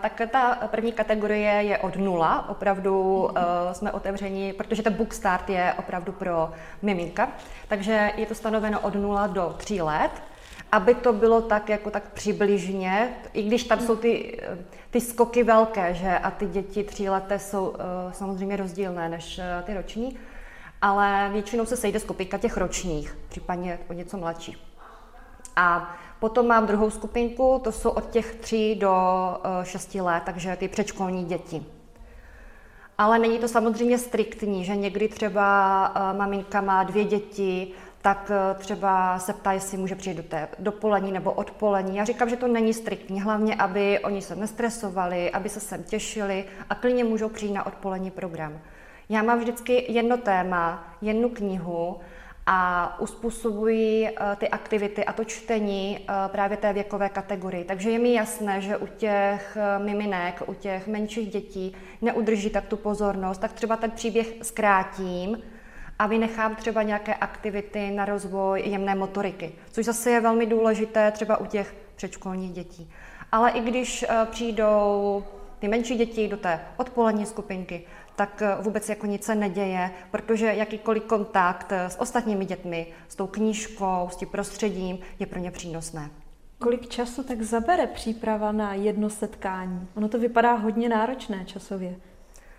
Tak ta první kategorie je od nula, opravdu uh, jsme otevřeni, protože ten book start je opravdu pro miminka, takže je to stanoveno od nula do tří let, aby to bylo tak jako tak přibližně, i když tam jsou ty, ty skoky velké, že a ty děti tří leté jsou uh, samozřejmě rozdílné než ty roční, ale většinou se sejde skupinka těch ročních, případně o něco mladší. A potom mám druhou skupinku, to jsou od těch 3 do 6 eh, let, takže ty předškolní děti. Ale není to samozřejmě striktní, že někdy třeba eh, maminka má dvě děti, tak eh, třeba se ptá, jestli může přijít do té dopolední nebo odpolední. Já říkám, že to není striktní, hlavně, aby oni se nestresovali, aby se sem těšili a klidně můžou přijít na odpolední program. Já mám vždycky jedno téma, jednu knihu a uspůsobují eh, ty aktivity a to čtení eh, právě té věkové kategorii. Takže je mi jasné, že u těch eh, miminek, u těch menších dětí neudrží tak tu pozornost, tak třeba ten příběh zkrátím a vynechám třeba nějaké aktivity na rozvoj jemné motoriky, což zase je velmi důležité třeba u těch předškolních dětí. Ale i když přijdou ty menší děti do té odpolední skupinky, tak eh, vůbec jako nic se neděje, protože jakýkoliv kontakt eh, s ostatními dětmi, s tou knížkou, s tím prostředím je pro ně přínosné. Kolik času tak zabere příprava na jedno setkání? Ono to vypadá hodně náročné časově,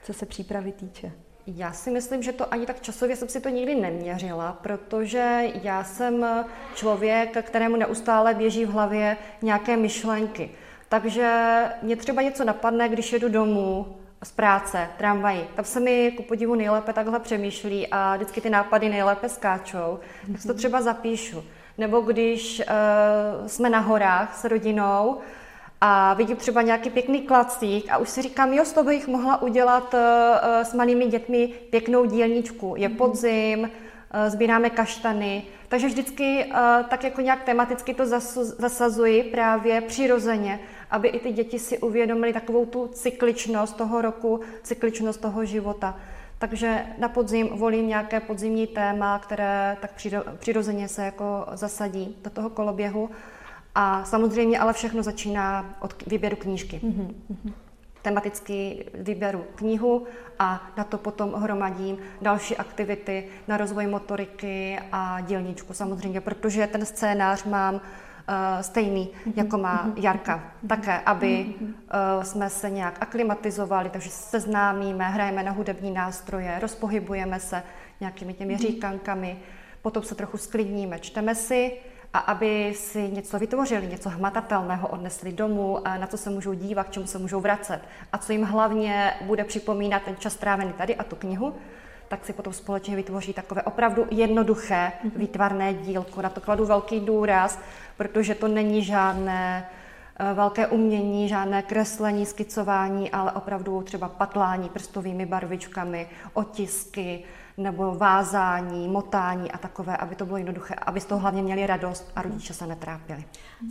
co se přípravy týče. Já si myslím, že to ani tak časově jsem si to nikdy neměřila, protože já jsem člověk, kterému neustále běží v hlavě nějaké myšlenky. Takže mě třeba něco napadne, když jedu domů z práce, tramvají. Tam se mi ku podivu nejlépe takhle přemýšlí a vždycky ty nápady nejlépe skáčou, mm-hmm. tak si to třeba zapíšu. Nebo když uh, jsme na horách s rodinou a vidím třeba nějaký pěkný klacík a už si říkám, jo, z toho bych mohla udělat uh, s malými dětmi pěknou dílničku. Je mhm. podzim, uh, sbíráme kaštany, takže vždycky uh, tak jako nějak tematicky to zasazuji právě přirozeně aby i ty děti si uvědomily takovou tu cykličnost toho roku, cykličnost toho života. Takže na podzim volím nějaké podzimní téma, které tak přirozeně se jako zasadí do toho koloběhu. A samozřejmě ale všechno začíná od výběru knížky. Mm-hmm. Tematicky vyberu knihu a na to potom hromadím další aktivity na rozvoj motoriky a dílničku samozřejmě, protože ten scénář mám stejný, jako má Jarka. Také, aby uh, jsme se nějak aklimatizovali, takže se známíme, hrajeme na hudební nástroje, rozpohybujeme se nějakými těmi říkankami, potom se trochu sklidníme, čteme si a aby si něco vytvořili, něco hmatatelného odnesli domů, na co se můžou dívat, k čemu se můžou vracet. A co jim hlavně bude připomínat ten čas strávený tady a tu knihu, tak si potom společně vytvoří takové opravdu jednoduché mhm. výtvarné dílko. Na to kladu velký důraz, protože to není žádné eh, velké umění, žádné kreslení, skicování, ale opravdu třeba patlání prstovými barvičkami, otisky nebo vázání, motání a takové, aby to bylo jednoduché, aby z toho hlavně měli radost a rodiče se netrápili.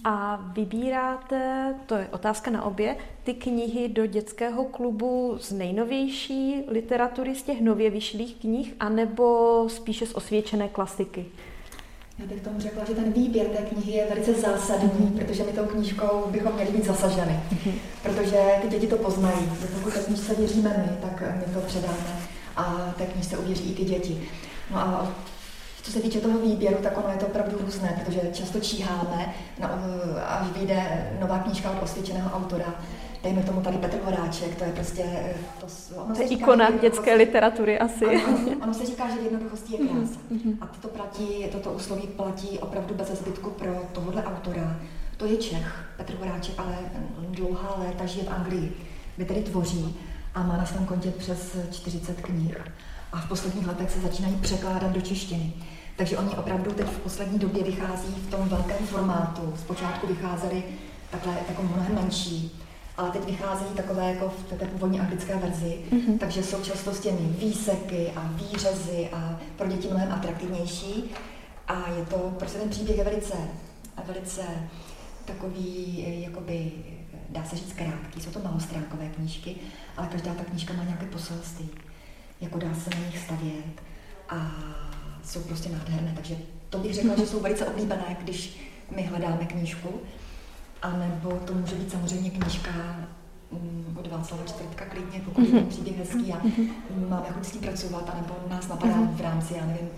A vybíráte, to je otázka na obě, ty knihy do dětského klubu z nejnovější literatury, z těch nově vyšlých knih, anebo spíše z osvědčené klasiky? Já bych tomu řekla, že ten výběr té knihy je velice zásadní, mm-hmm. protože my tou knížkou bychom měli být zasaženy. Mm-hmm. Protože ty děti to poznají. Pokud té knížce věříme my, tak my to předáme a té knížce uvěří i ty děti. No a co se týče toho výběru, tak ono je to opravdu různé, protože často číháme, no, až vyjde nová knížka od osvědčeného autora, dejme tomu tady Petr Horáček, to je prostě... Eh, to, ono to je ikona dětské literatury asi. Ano, ono, ono se říká, že v jednoduchosti je krása. Mm-hmm. A toto platí, toto úsloví platí opravdu bez zbytku pro tohohle autora. To je Čech, Petr Horáček, ale dlouhá léta žije v Anglii, kde tedy tvoří a má na svém kontě přes 40 knih. A v posledních letech se začínají překládat do češtiny. Takže oni opravdu teď v poslední době vychází v tom velkém formátu. Zpočátku vycházeli takhle jako mnohem menší, ale teď vycházejí takové jako v té původní anglické verzi, mm-hmm. takže jsou často s těmi výseky a výřezy a pro děti mnohem atraktivnější. A je to, prostě ten příběh je velice, velice takový, jakoby, dá se říct krátký, jsou to malostránkové knížky, ale každá ta knížka má nějaké poselství, jako dá se na nich stavět a jsou prostě nádherné, takže to bych řekla, že jsou velice oblíbené, když my hledáme knížku. A nebo to může být samozřejmě knížka mm, od Václava Čtvrtka klidně, pokud je ten příběh hezký a máme chuť s tím pracovat, anebo nás napadá v rámci, já nevím,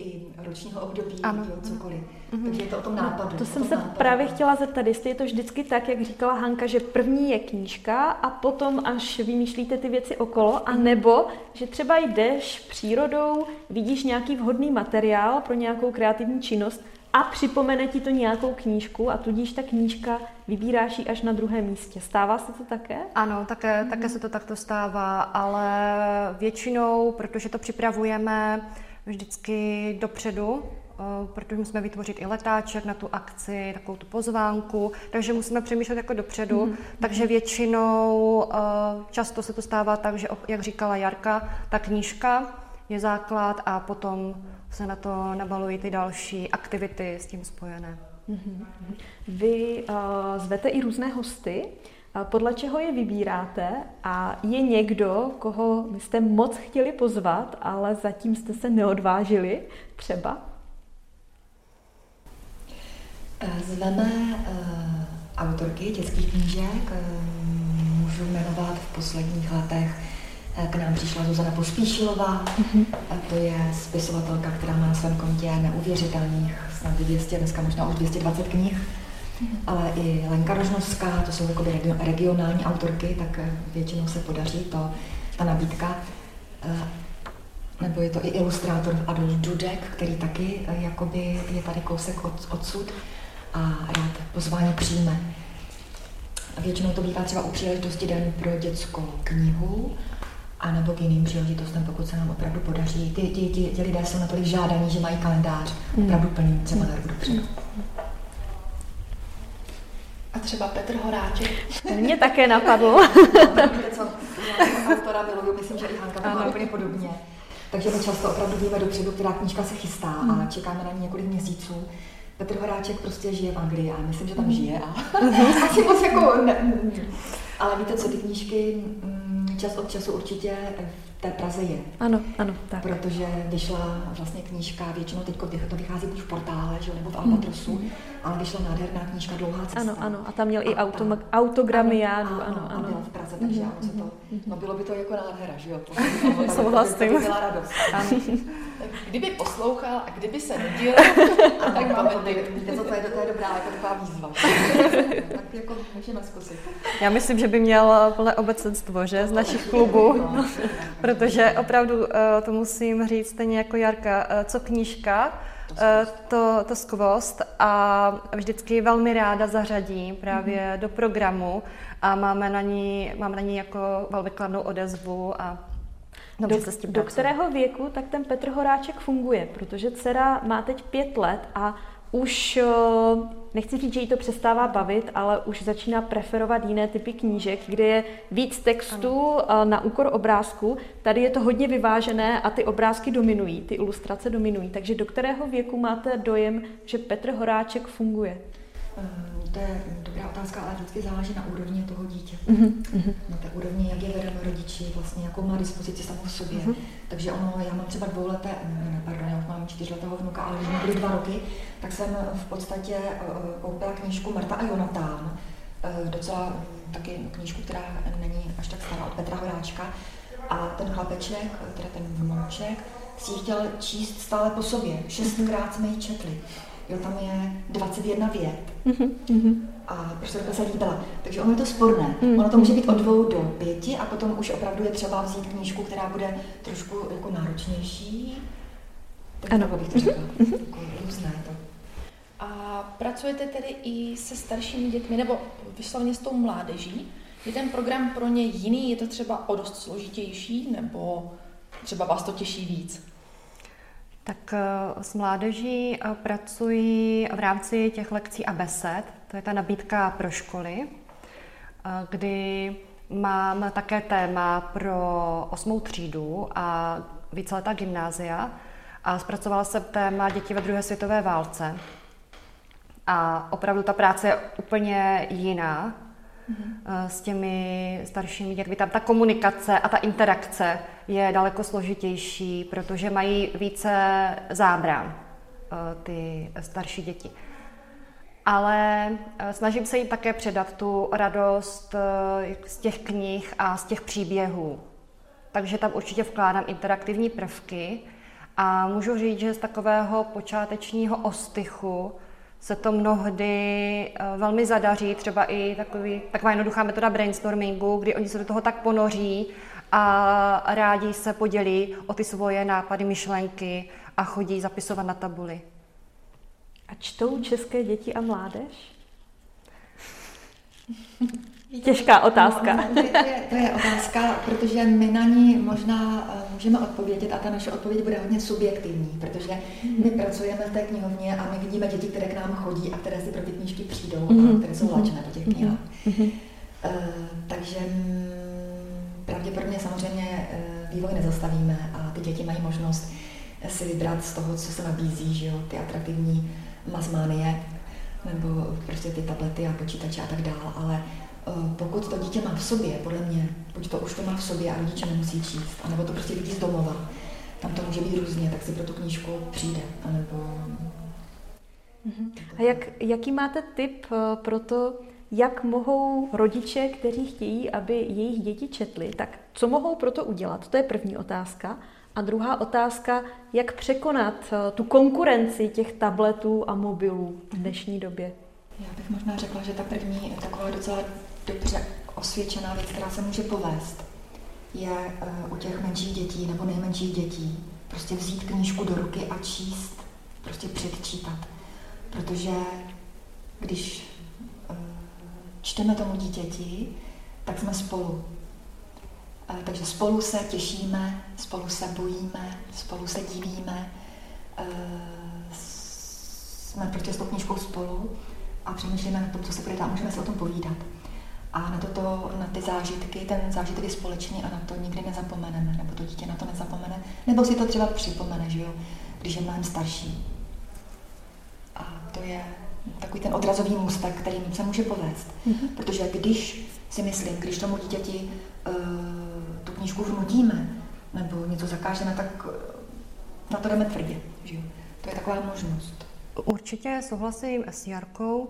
i ročního období, ano. jo, cokoliv. Mm-hmm. Takže je to o tom nápadu. To jsem se nápadu. právě chtěla zeptat, jestli je to vždycky tak, jak říkala Hanka, že první je knížka a potom až vymýšlíte ty věci okolo, a nebo že třeba jdeš přírodou, vidíš nějaký vhodný materiál pro nějakou kreativní činnost a připomene ti to nějakou knížku a tudíž ta knížka vybíráš ji až na druhém místě. Stává se to také? Ano, také, mm-hmm. také se to takto stává, ale většinou, protože to připravujeme vždycky dopředu, eh, protože musíme vytvořit i letáček na tu akci, takovou tu pozvánku, takže musíme přemýšlet jako dopředu. Mm-hmm. Takže většinou eh, často se to stává tak, že, jak říkala Jarka, ta knížka je základ a potom se na to nabalují ty další aktivity s tím spojené. Mm-hmm. Vy uh, zvete i různé hosty. Podle čeho je vybíráte a je někdo, koho jste moc chtěli pozvat, ale zatím jste se neodvážili třeba? Eh, zveme uh, autorky dětských knížek. Uh, můžu jmenovat v posledních letech k nám přišla Zuzana Pospíšilová, mm-hmm. a to je spisovatelka, která má na svém kontě neuvěřitelných, snad 200, dneska možná už 220 knih ale i Lenka Rožnovská, to jsou jakoby regionální autorky, tak eh, většinou se podaří to, ta nabídka. Eh, nebo je to i ilustrátor Adolf Dudek, který taky eh, jakoby je tady kousek od, odsud a rád pozvání přijme. Většinou to bývá třeba u příležitosti Den pro dětskou knihu, a nebo k jiným příležitostem, pokud se nám opravdu podaří. Ty, ty, ty, ty lidé jsou natolik žádaní, že mají kalendář hmm. opravdu plný třeba na rok dopředu. A třeba Petr Horáček. Mě také napadlo. co, autora miluju, myslím, že i Hanka to má úplně podobně. Takže my často opravdu víme dopředu, která knížka se chystá hmm. a čekáme na ní několik měsíců. Petr Horáček prostě žije v Anglii a myslím, že tam hmm. žije a asi moc jako... Ne, ale víte co, ty knížky mm, čas od času určitě té Praze je. Ano, ano, tak. Protože vyšla vlastně knížka, většinou teď to vychází buď v portále, že, nebo v Albatrosu, mm. Ale vyšla nádherná knížka Dlouhá cesta. Ano, ano, a tam měl a i autom, autogramy Jánu, ano, ano. ano. A v Praze, takže mm. ano, se to, mhm. no bylo by to jako nádhera, že jo? Souhlasím. To by byla radost. Ano. kdyby poslouchal a kdyby se nudil, tak máme Víte, co to je, to je dobrá, jako taková výzva. tak jako můžeme zkusit. Já myslím, že by měl plné obecenstvo, že, z našich klubů. No, protože opravdu eh, to musím říct stejně jako Jarka, eh, co knížka, eh, to, to skvost a vždycky velmi ráda zařadí právě mm-hmm. do programu a máme na ní, máme na ní jako velmi kladnou odezvu a do, do kterého věku tak ten Petr Horáček funguje? Protože dcera má teď pět let a už, eh, nechci říct, že jí to přestává bavit, ale už začíná preferovat jiné typy knížek, kde je víc textu ano. Eh, na úkor obrázku. Tady je to hodně vyvážené a ty obrázky dominují, ty ilustrace dominují. Takže do kterého věku máte dojem, že Petr Horáček funguje? Um, to je dobrá otázka, ale vždycky záleží na úrovni toho dítě. Mm-hmm. Na té úrovni, jak je vedeno rodiči, vlastně jakou má dispozici samou v sobě. Mm-hmm. Takže ono, já mám třeba dvouleté, ne, pardon, já mám čtyřletého vnuka, ale když mi byly dva roky, tak jsem v podstatě uh, koupila knížku Marta a Jonatán, docela taky knížku, která není až tak stará od Petra Horáčka. A ten chlapeček, teda ten vnouček, si ji chtěl číst stále po sobě. Šestkrát jsme ji četli jo, tam je 21 vět. Mm-hmm. A profesorka se líbila. Takže ono je to sporné. Mm-hmm. Ono to může být od dvou do pěti a potom už opravdu je třeba vzít knížku, která bude trošku jako náročnější. Tak ano. bych to řekla. Mm-hmm. Jako různé to. A pracujete tedy i se staršími dětmi, nebo vyslovně s tou mládeží? Je ten program pro ně jiný? Je to třeba o dost složitější, nebo třeba vás to těší víc? Tak eh, s mládeží eh, pracuji v rámci těch lekcí a besed, to je ta nabídka pro školy, eh, kdy mám také téma pro osmou třídu a víceletá gymnázia a zpracovala jsem téma děti ve druhé světové válce. A opravdu ta práce je úplně jiná, mm-hmm. s těmi staršími dětmi. Tam ta komunikace a ta interakce je daleko složitější, protože mají více zábran. ty starší děti. Ale snažím se jim také předat tu radost z těch knih a z těch příběhů. Takže tam určitě vkládám interaktivní prvky a můžu říct, že z takového počátečního ostychu se to mnohdy eh, velmi zadaří, třeba i takový, taková jednoduchá metoda brainstormingu, kdy oni se do toho tak ponoří a rádi se podělí o ty svoje nápady, myšlenky a chodí zapisovat na tabuli. A čtou české děti a mládež? Těžká otázka. No, to, je, to je otázka, protože my na ní možná eh, můžeme odpovědět a ta naše odpověď bude hodně subjektivní, protože my pracujeme v té knihovně a my vidíme děti, které k nám chodí a které si pro ty knížky přijdou a mhm. které jsou láčené po těch mhm. knihách. Uh, takže mm, pravděpodobně samozřejmě uh, vývoj nezastavíme a ty děti mají možnost si vybrat z toho, co se nabízí, že jo, ty atraktivní mazmánie, nebo prostě ty tablety a počítače a tak dále, ale Eh, pokud to dítě má v sobě, podle mě, buď to už to má v sobě a rodiče nemusí číst, anebo to prostě vidí z domova, tam to může být různě, tak si pro tu knížku přijde, anebo... Mhm. A jak, jaký máte tip eh, pro to, jak mohou rodiče, kteří chtějí, aby jejich děti četly, tak co mohou pro to udělat? To je první otázka. A druhá otázka, jak překonat eh, tu konkurenci těch tabletů a mobilů v dnešní době? Já bych možná řekla, že ta první taková docela dobře osvědčená věc, která se může povést, je uh, u těch menších dětí nebo nejmenších dětí prostě vzít knížku do ruky a číst, prostě předčítat. Protože když uh, čteme tomu dítěti, tak jsme spolu. Uh, takže spolu se těšíme, spolu se bojíme, spolu se divíme, jsme prostě s tou knížkou spolu a přemýšlíme na tom, co se bude dát, můžeme se o tom povídat. A na, toto, na ty zážitky, ten zážitek je společný a na to nikdy nezapomeneme, nebo to dítě na to nezapomene, nebo si to třeba připomene, že jo, když je mnohem starší. A to je takový ten odrazový můstek, který se může povést. Mm-hmm. Protože když si myslím, když tomu dítěti uh, tu knížku vnutíme, nebo něco zakážeme, tak na to jdeme tvrdě. Že jo? To je taková možnost. Určitě souhlasím s Jarkou.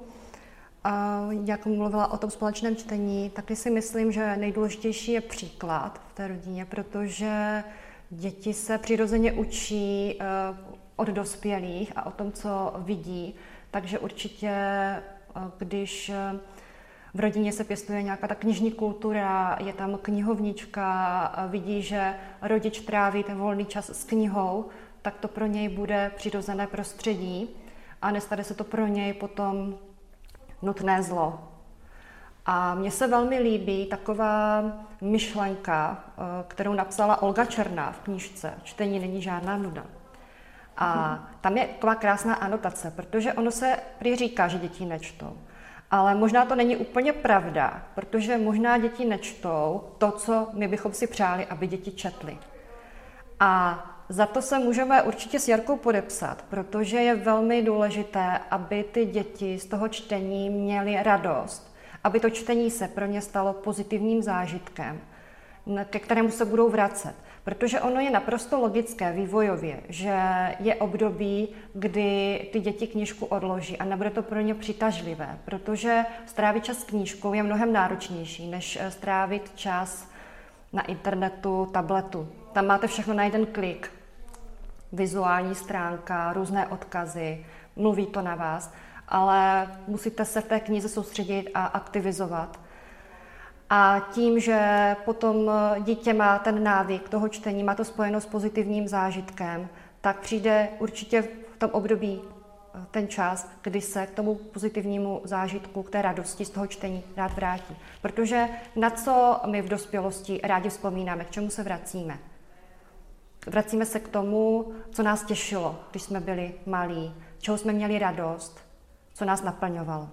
A jak mluvila o tom společném čtení, taky si myslím, že nejdůležitější je příklad v té rodině, protože děti se přirozeně učí eh, od dospělých a o tom, co vidí. Takže určitě, eh, když eh, v rodině se pěstuje nějaká ta knižní kultura, je tam knihovnička, vidí, že rodič tráví ten volný čas s knihou, tak to pro něj bude přirozené prostředí a nestane se to pro něj potom nutné zlo. A mně se velmi líbí taková myšlenka, eh, kterou napsala Olga Černá v knížce Čtení není žádná nuda. A tam je taková krásná anotace, protože ono se prý říká, že děti nečtou. Ale možná to není úplně pravda, protože možná děti nečtou to, co my bychom si přáli, aby děti četly. A za to se můžeme určitě s Jarkou podepsat, protože je velmi důležité, aby ty děti z toho čtení měly radost, aby to čtení se pro ně stalo pozitivním zážitkem, ke kterému se budou vracet. Protože ono je naprosto logické vývojově, že je období, kdy ty děti knížku odloží a nebude to pro ně přitažlivé, protože strávit čas s knížkou je mnohem náročnější, než eh, strávit čas na internetu, tabletu. Tam máte všechno na jeden klik vizuální stránka, různé odkazy, mluví to na vás, ale musíte se v té knize soustředit a aktivizovat. A tím, že potom dítě má ten návyk toho čtení, má to spojeno s pozitivním zážitkem, tak přijde určitě v tom období eh, ten čas, kdy se k tomu pozitivnímu zážitku, k té radosti z toho čtení rád vrátí. Protože na co my v dospělosti rádi vzpomínáme, k čemu se vracíme? Vracíme se k tomu, co nás těšilo, když jsme byli malí, čeho jsme měli radost, co nás naplňovalo.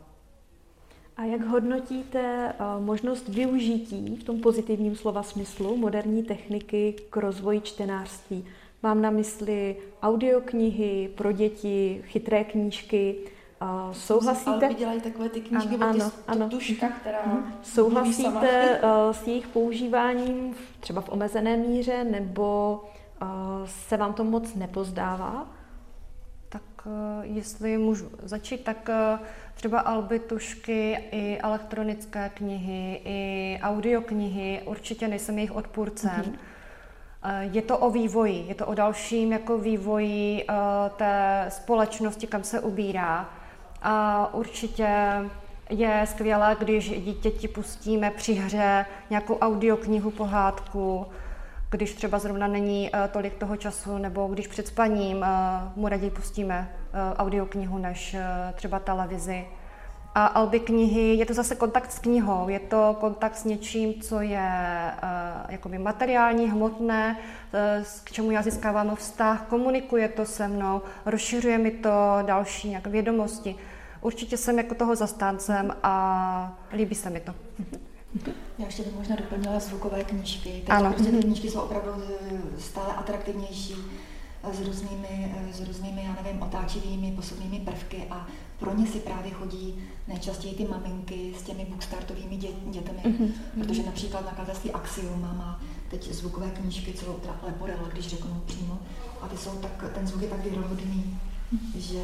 A jak hodnotíte eh, možnost využití v tom pozitivním slova smyslu moderní techniky k rozvoji čtenářství? Mám na mysli audioknihy pro děti, chytré knížky. Eh, souhlasíte? Ale dělají takové ty knížky ano, ano, ano. tuška, která mhm. Souhlasíte eh, s jejich používáním třeba v omezené míře nebo se vám to moc nepozdává? Tak jestli můžu začít, tak třeba albitušky, i elektronické knihy, i audioknihy, určitě nejsem jejich odpůrcem. Mm-hmm. Je to o vývoji, je to o dalším jako vývoji té společnosti, kam se ubírá. A určitě je skvělé, když dítěti pustíme při hře nějakou audioknihu, pohádku, když třeba zrovna není uh, tolik toho času, nebo když před spaním uh, mu raději pustíme uh, audioknihu než třeba televizi. A alby knihy, je to zase kontakt s knihou, je to kontakt s něčím, co je jakoby materiální, hmotné, k čemu já získávám vztah, komunikuje to se mnou, rozšiřuje mi to další nějaké vědomosti. Určitě jsem jako toho zastáncem a líbí se mi to. Já ještě bych možná doplnila zvukové knížky. Teď ano. Prostě ty knížky jsou opravdu eh, stále atraktivnější eh, s různými, eh, s různými, já nevím, otáčivými, posuvnými prvky a pro ně si právě chodí nejčastěji ty maminky s těmi bookstartovými dě, dětmi, mm-hmm. protože například nakladatelství Axioma má teď zvukové knížky, celou teda leporela, když řeknu přímo, a ty jsou tak, ten zvuk je tak věrohodný, mm-hmm. že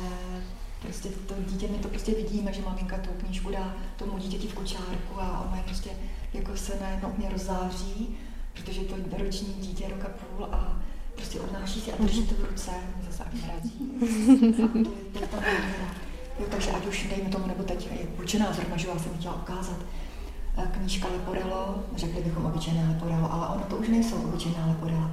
prostě to dítě, my to prostě vidíme, že maminka tu knížku dá tomu dítěti v kočárku a ono je prostě jako se najednou mě rozzáří, protože to roční dítě roka půl a prostě odnáší si a drží to v ruce, zase ani radí. to, je, to je Jo, takže ať už dejme tomu, nebo teď je učená zrovna, že jsem chtěla ukázat, eh, knížka Leporello, řekli bychom obyčejné Leporello, ale ono to už nejsou obyčejná Leporella.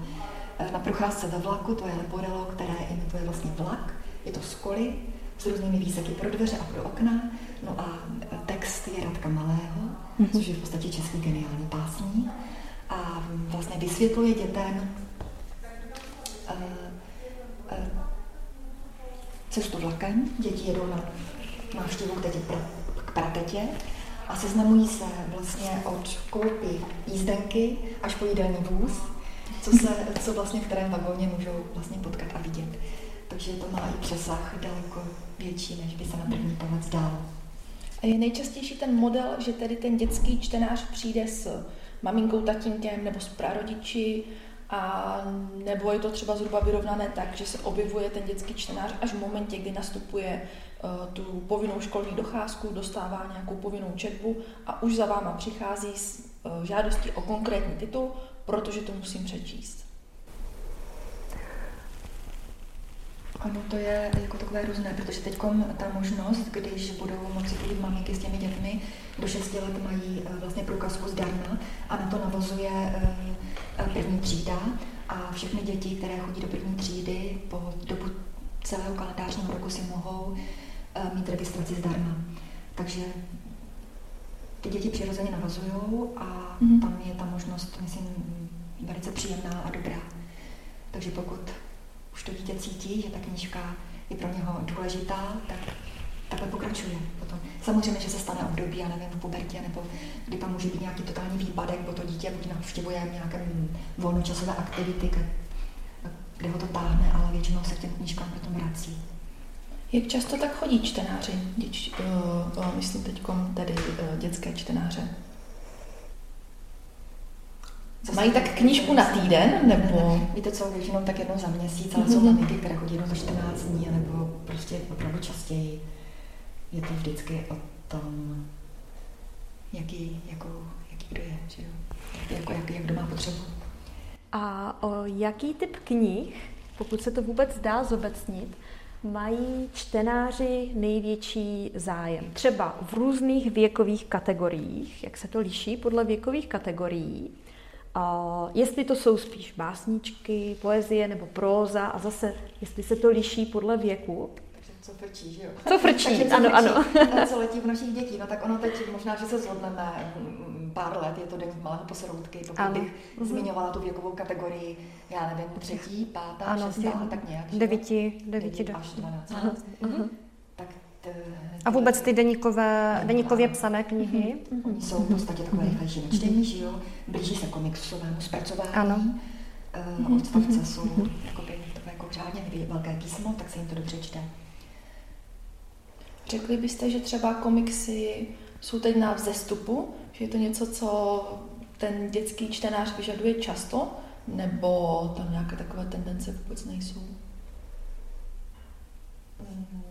Eh, na procházce ve vlaku, to je Leporello, které imituje vlastně vlak, je to z koly, s různými výseky pro dveře a pro okna. No a text je Radka Malého, mm-hmm. což je v podstatě český geniální pásník. A vlastně vysvětluje dětem uh, uh, cestu vlakem. Děti jedou na návštěvu k, tetě, k pratetě a seznamují se vlastně od koupy jízdenky až po jídelní vůz, co, se, co vlastně v kterém vagóně můžou vlastně potkat a vidět takže to má i přesah daleko větší, než by se na první pohled zdálo. Je nejčastější ten model, že tedy ten dětský čtenář přijde s maminkou, tatínkem nebo s prarodiči, a nebo je to třeba zhruba vyrovnané tak, že se objevuje ten dětský čtenář až v momentě, kdy nastupuje uh, tu povinnou školní docházku, dostává nějakou povinnou četbu a už za váma přichází s uh, žádostí o konkrétní titul, protože to musím přečíst. Ano, to je jako takové různé, protože teď ta možnost, když budou moci chodit maminky s těmi dětmi, do 6 let mají eh, vlastně průkazku zdarma a na to navozuje eh, první třída a všechny děti, které chodí do první třídy po dobu celého kalendářního roku si mohou eh, mít registraci zdarma. Takže ty děti přirozeně navazují a mm-hmm. tam je ta možnost, myslím, velice příjemná a dobrá. Takže pokud už to dítě cítí, že ta knížka je pro něho důležitá, tak takhle pokračuje potom. Samozřejmě, že se stane období, já nevím, v pubertě, nebo kdy tam může být nějaký totální výpadek, bo to dítě buď navštěvuje nějaké volnočasové aktivity, kde ho to táhne, ale většinou se k těm knížkám potom vrací. Jak často tak chodí čtenáři, děč, uh, uh, myslím teď tedy uh, dětské čtenáře? Zase Mají tak knížku na týden, nebo? Víte co, většinou tak jednou za měsíc, ale mm-hmm. jsou maminky, které chodí jenom za 14 dní, nebo prostě opravdu častěji. Je to vždycky o tom, jaký, jako, jaký kdo je, že jo? Jako, jak, jak kdo má potřebu. A o jaký typ knih, pokud se to vůbec dá zobecnit, mají čtenáři největší zájem? Třeba v různých věkových kategoriích, jak se to liší podle věkových kategorií, a jestli to jsou spíš básničky, poezie nebo próza a zase, jestli se to liší podle věku. Co frčí, že jo? Co frčí, co ano, frčí, ano. co letí v našich dětí, no tak ono teď možná, že se zhodneme mm, pár let, je to den malého posroutky, pokud ano. bych mm-hmm. zmiňovala tu věkovou kategorii, já nevím, třetí, pátá, ano, šestá, tak nějak. Devíti, devíti, až dvanáct. Uh-huh. A vůbec ty deníkové, deníkově psané knihy? Mm-hmm. Oni jsou v podstatě takové rychlejší na čtení, že jo? Blíží se komiksovému zpracování. Ano. Uh, odstavce jsou jakoby, takové jako řádně velké písmo, tak se jim to dobře čte. Řekli byste, že třeba komiksy jsou teď na vzestupu, že je to něco, co ten dětský čtenář vyžaduje často, nebo tam nějaké takové tendence vůbec nejsou? Mm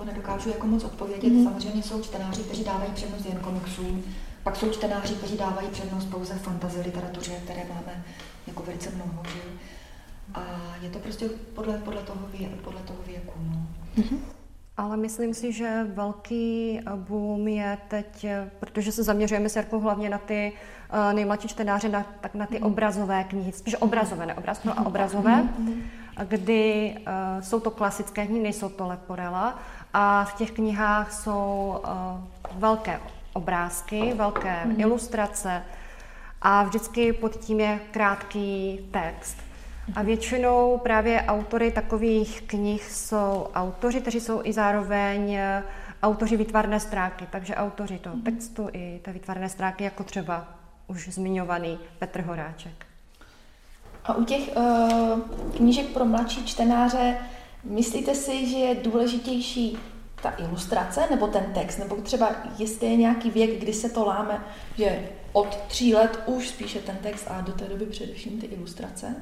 to nedokážu jako moc odpovědět. Mm. Samozřejmě jsou čtenáři, kteří dávají přednost jen komiksům, pak jsou čtenáři, kteří dávají přednost pouze fantasy literatuře, které máme jako velice mnoho. Že? A je to prostě podle, podle, toho, věku, podle toho věku. No. Mm-hmm. Ale myslím si, že velký boom je teď, protože se zaměřujeme s Jarkou hlavně na ty uh, nejmladší čtenáře, na, tak na ty mm. obrazové knihy, spíš obrazové, ne obrazové, a obrazové, mm. kdy uh, jsou to klasické knihy, nejsou to leporela a v těch knihách jsou uh, velké obrázky, velké mm. ilustrace a vždycky pod tím je krátký text. A většinou právě autory takových knih jsou autoři, kteří jsou i zároveň eh, autoři výtvarné stránky, takže autoři toho mhm. textu i té výtvarné stránky, jako třeba už zmiňovaný Petr Horáček. A u těch uh, knížek pro mladší čtenáře, myslíte si, že je důležitější ta ilustrace nebo ten text, nebo třeba jestli je nějaký věk, kdy se to láme, že od tří let už spíše ten text a do té doby především ty ilustrace?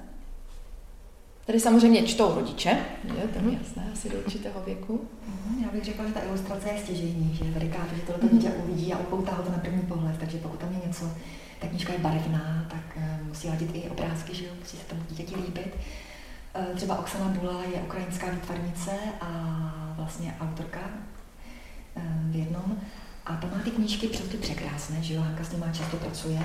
Tady samozřejmě čtou rodiče, je to je jasné, asi do určitého věku. Mhm, já bych řekla, že ta ilustrace je stěžejní, že velikáte, že tohle dítě uvidí a upoutá ho to na první pohled, takže pokud tam je něco, ta knížka je barevná, tak eh, musí ladit i obrázky, že jo, musí se tomu dítěti líbit. Eh, třeba Oksana Bula je ukrajinská výtvarnice a vlastně autorka eh, v jednom. A tam má ty knížky prostě překrásné, že jo, Hanka s nimi často pracuje,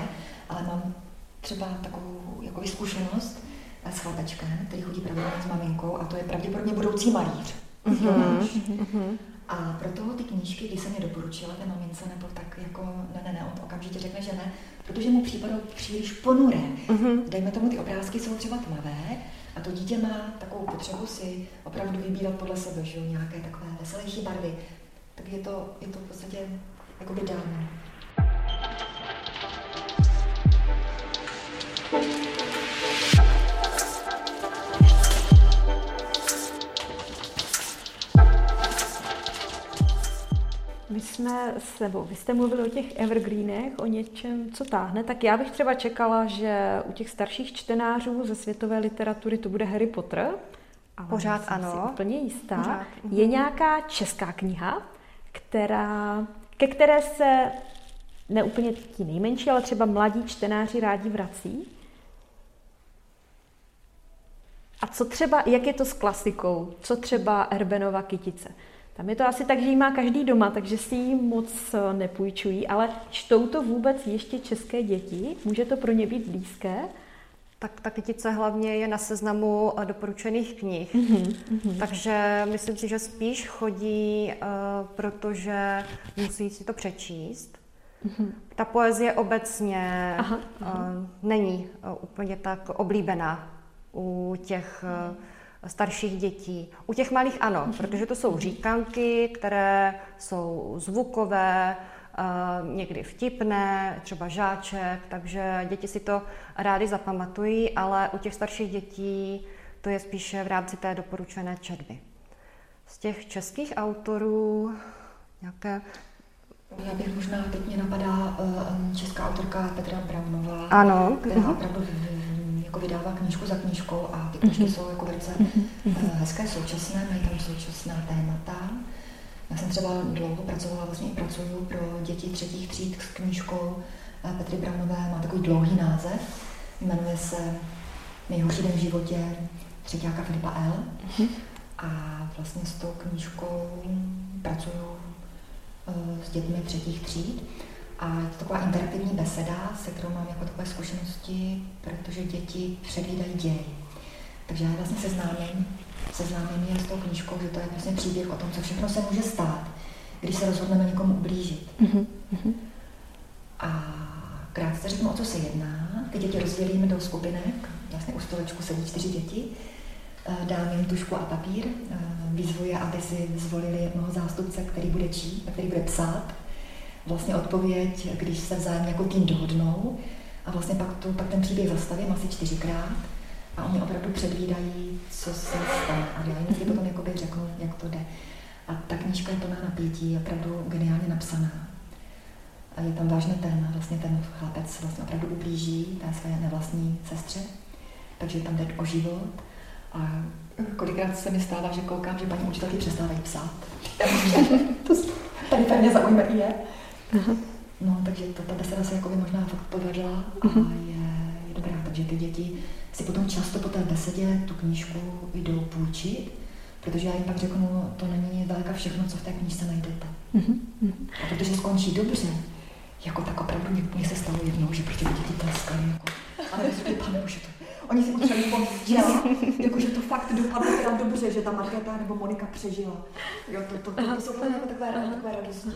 ale mám třeba takovou jako zkušenost, s chlapečkem, který chodí pravidelně s maminkou a to je pravděpodobně budoucí malíř. Mm-hmm. A pro toho ty knížky, když jsem je doporučila té mamince, nebo tak jako ne, ne, ne, on okamžitě řekne, že ne, protože mu připadou příliš ponuré. Mm-hmm. Dejme tomu, ty obrázky jsou třeba tmavé a to dítě má takovou potřebu si opravdu vybírat podle sebe, že jo, nějaké takové veselější barvy. Tak je to, je to v podstatě jakoby dáno. My jsme s sebou, vy jste mluvili o těch evergreenech, o něčem, co táhne, tak já bych třeba čekala, že u těch starších čtenářů ze světové literatury to bude Harry Potter. Ale Pořád ano. Si úplně jistá. Pořád. Mhm. Je nějaká česká kniha, která, ke které se neúplně ti nejmenší, ale třeba mladí čtenáři rádi vrací? A co třeba, jak je to s klasikou? Co třeba Erbenova kytice? Tam je to asi tak, že ji má každý doma, takže si ji moc eh, nepůjčují, ale čtou to vůbec ještě české děti? Může to pro ně být blízké? Tak ta kytice hlavně je na seznamu eh, doporučených knih. Mm-hmm. Takže myslím si, že spíš chodí, uh, protože musí si to přečíst. Mm-hmm. Ta poezie obecně aha, aha. Uh, není uh, úplně tak oblíbená u těch uh, starších dětí. U těch malých ano, protože to jsou říkanky, které jsou zvukové, eh, někdy vtipné, třeba žáček, takže děti si to rádi zapamatují, ale u těch starších dětí to je spíše v rámci té doporučené četby. Z těch českých autorů nějaké já bych možná, teď mě napadá uh, česká autorka Petra Braunová, ano. která mhm. opravdu jako vydává knížku za knížkou a ty knížky mm-hmm. jsou jako velice mm-hmm. hezké, současné, mají tam současná témata. Já jsem třeba dlouho pracovala, vlastně i pracuju pro děti třetích tříd s knížkou eh, Petry Braunové, má takový dlouhý název, jmenuje se Nejhorší den v životě třetíáka Filipa L. Mm-hmm. A vlastně s tou knížkou pracuju uh, s dětmi třetích tříd. A je to taková interaktivní beseda, se kterou mám jako takové zkušenosti, protože děti předvídají děj. Takže já vlastně seznámím, seznámím je s tou knížkou, že to je vlastně příběh o tom, co všechno se může stát, když se rozhodneme někomu ublížit. Mm-hmm. A krátce řeknu, o co se jedná. Ty děti rozdělíme do skupinek, vlastně u stolečku sedí čtyři děti, eh, dám jim tušku a papír, eh, vyzvu aby si zvolili jednoho zástupce, který bude čít, který bude psát vlastně odpověď, když se vzájemně jako tým dohodnou a vlastně pak, tu, pak ten příběh zastavím asi čtyřikrát a oni opravdu předvídají, co se stane. A já vždycky potom jakoby řeknu, jak to jde. A ta knížka je plná napětí, je opravdu geniálně napsaná. A je tam vážné téma, vlastně ten chlapec vlastně opravdu ublíží té své nevlastní sestře, takže tam jde o život. A Kolikrát se mi stává, že koukám, že paní učitelky přestávají psát. to tady pevně zaujme je. No, takže ta, ta beseda se jako možná fakt povedla a mhm. je, je dobrá. Takže ty děti si potom často po té besedě tu knížku jdou půjčit, protože já jim pak řeknu, to není daleka všechno, co v té knížce najdete. Mm-hmm. A protože skončí dobře, jako tak opravdu mě, se stalo jednou, že prostě děti tleskali, jako, ale řekli, pane bože, to, oni si potřebovali pomoct, jako, že to fakt dopadlo teda dobře, že ta Markéta nebo Monika přežila. Jo, to, to, to, to, jsou takové, takové radostní.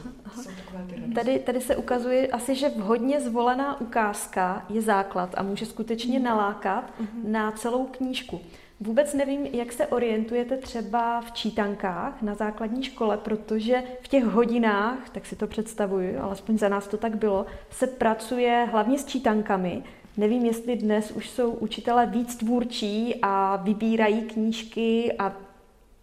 Tady, tady se ukazuje asi, že vhodně zvolená ukázka je základ a může skutečně nalákat mhm. na celou knížku. Vůbec nevím, jak se orientujete třeba v čítankách na základní škole, protože v těch hodinách, tak si to představuju, alespoň za nás to tak bylo, se pracuje hlavně s čítankami. Nevím, jestli dnes už jsou učitelé víc tvůrčí a vybírají knížky a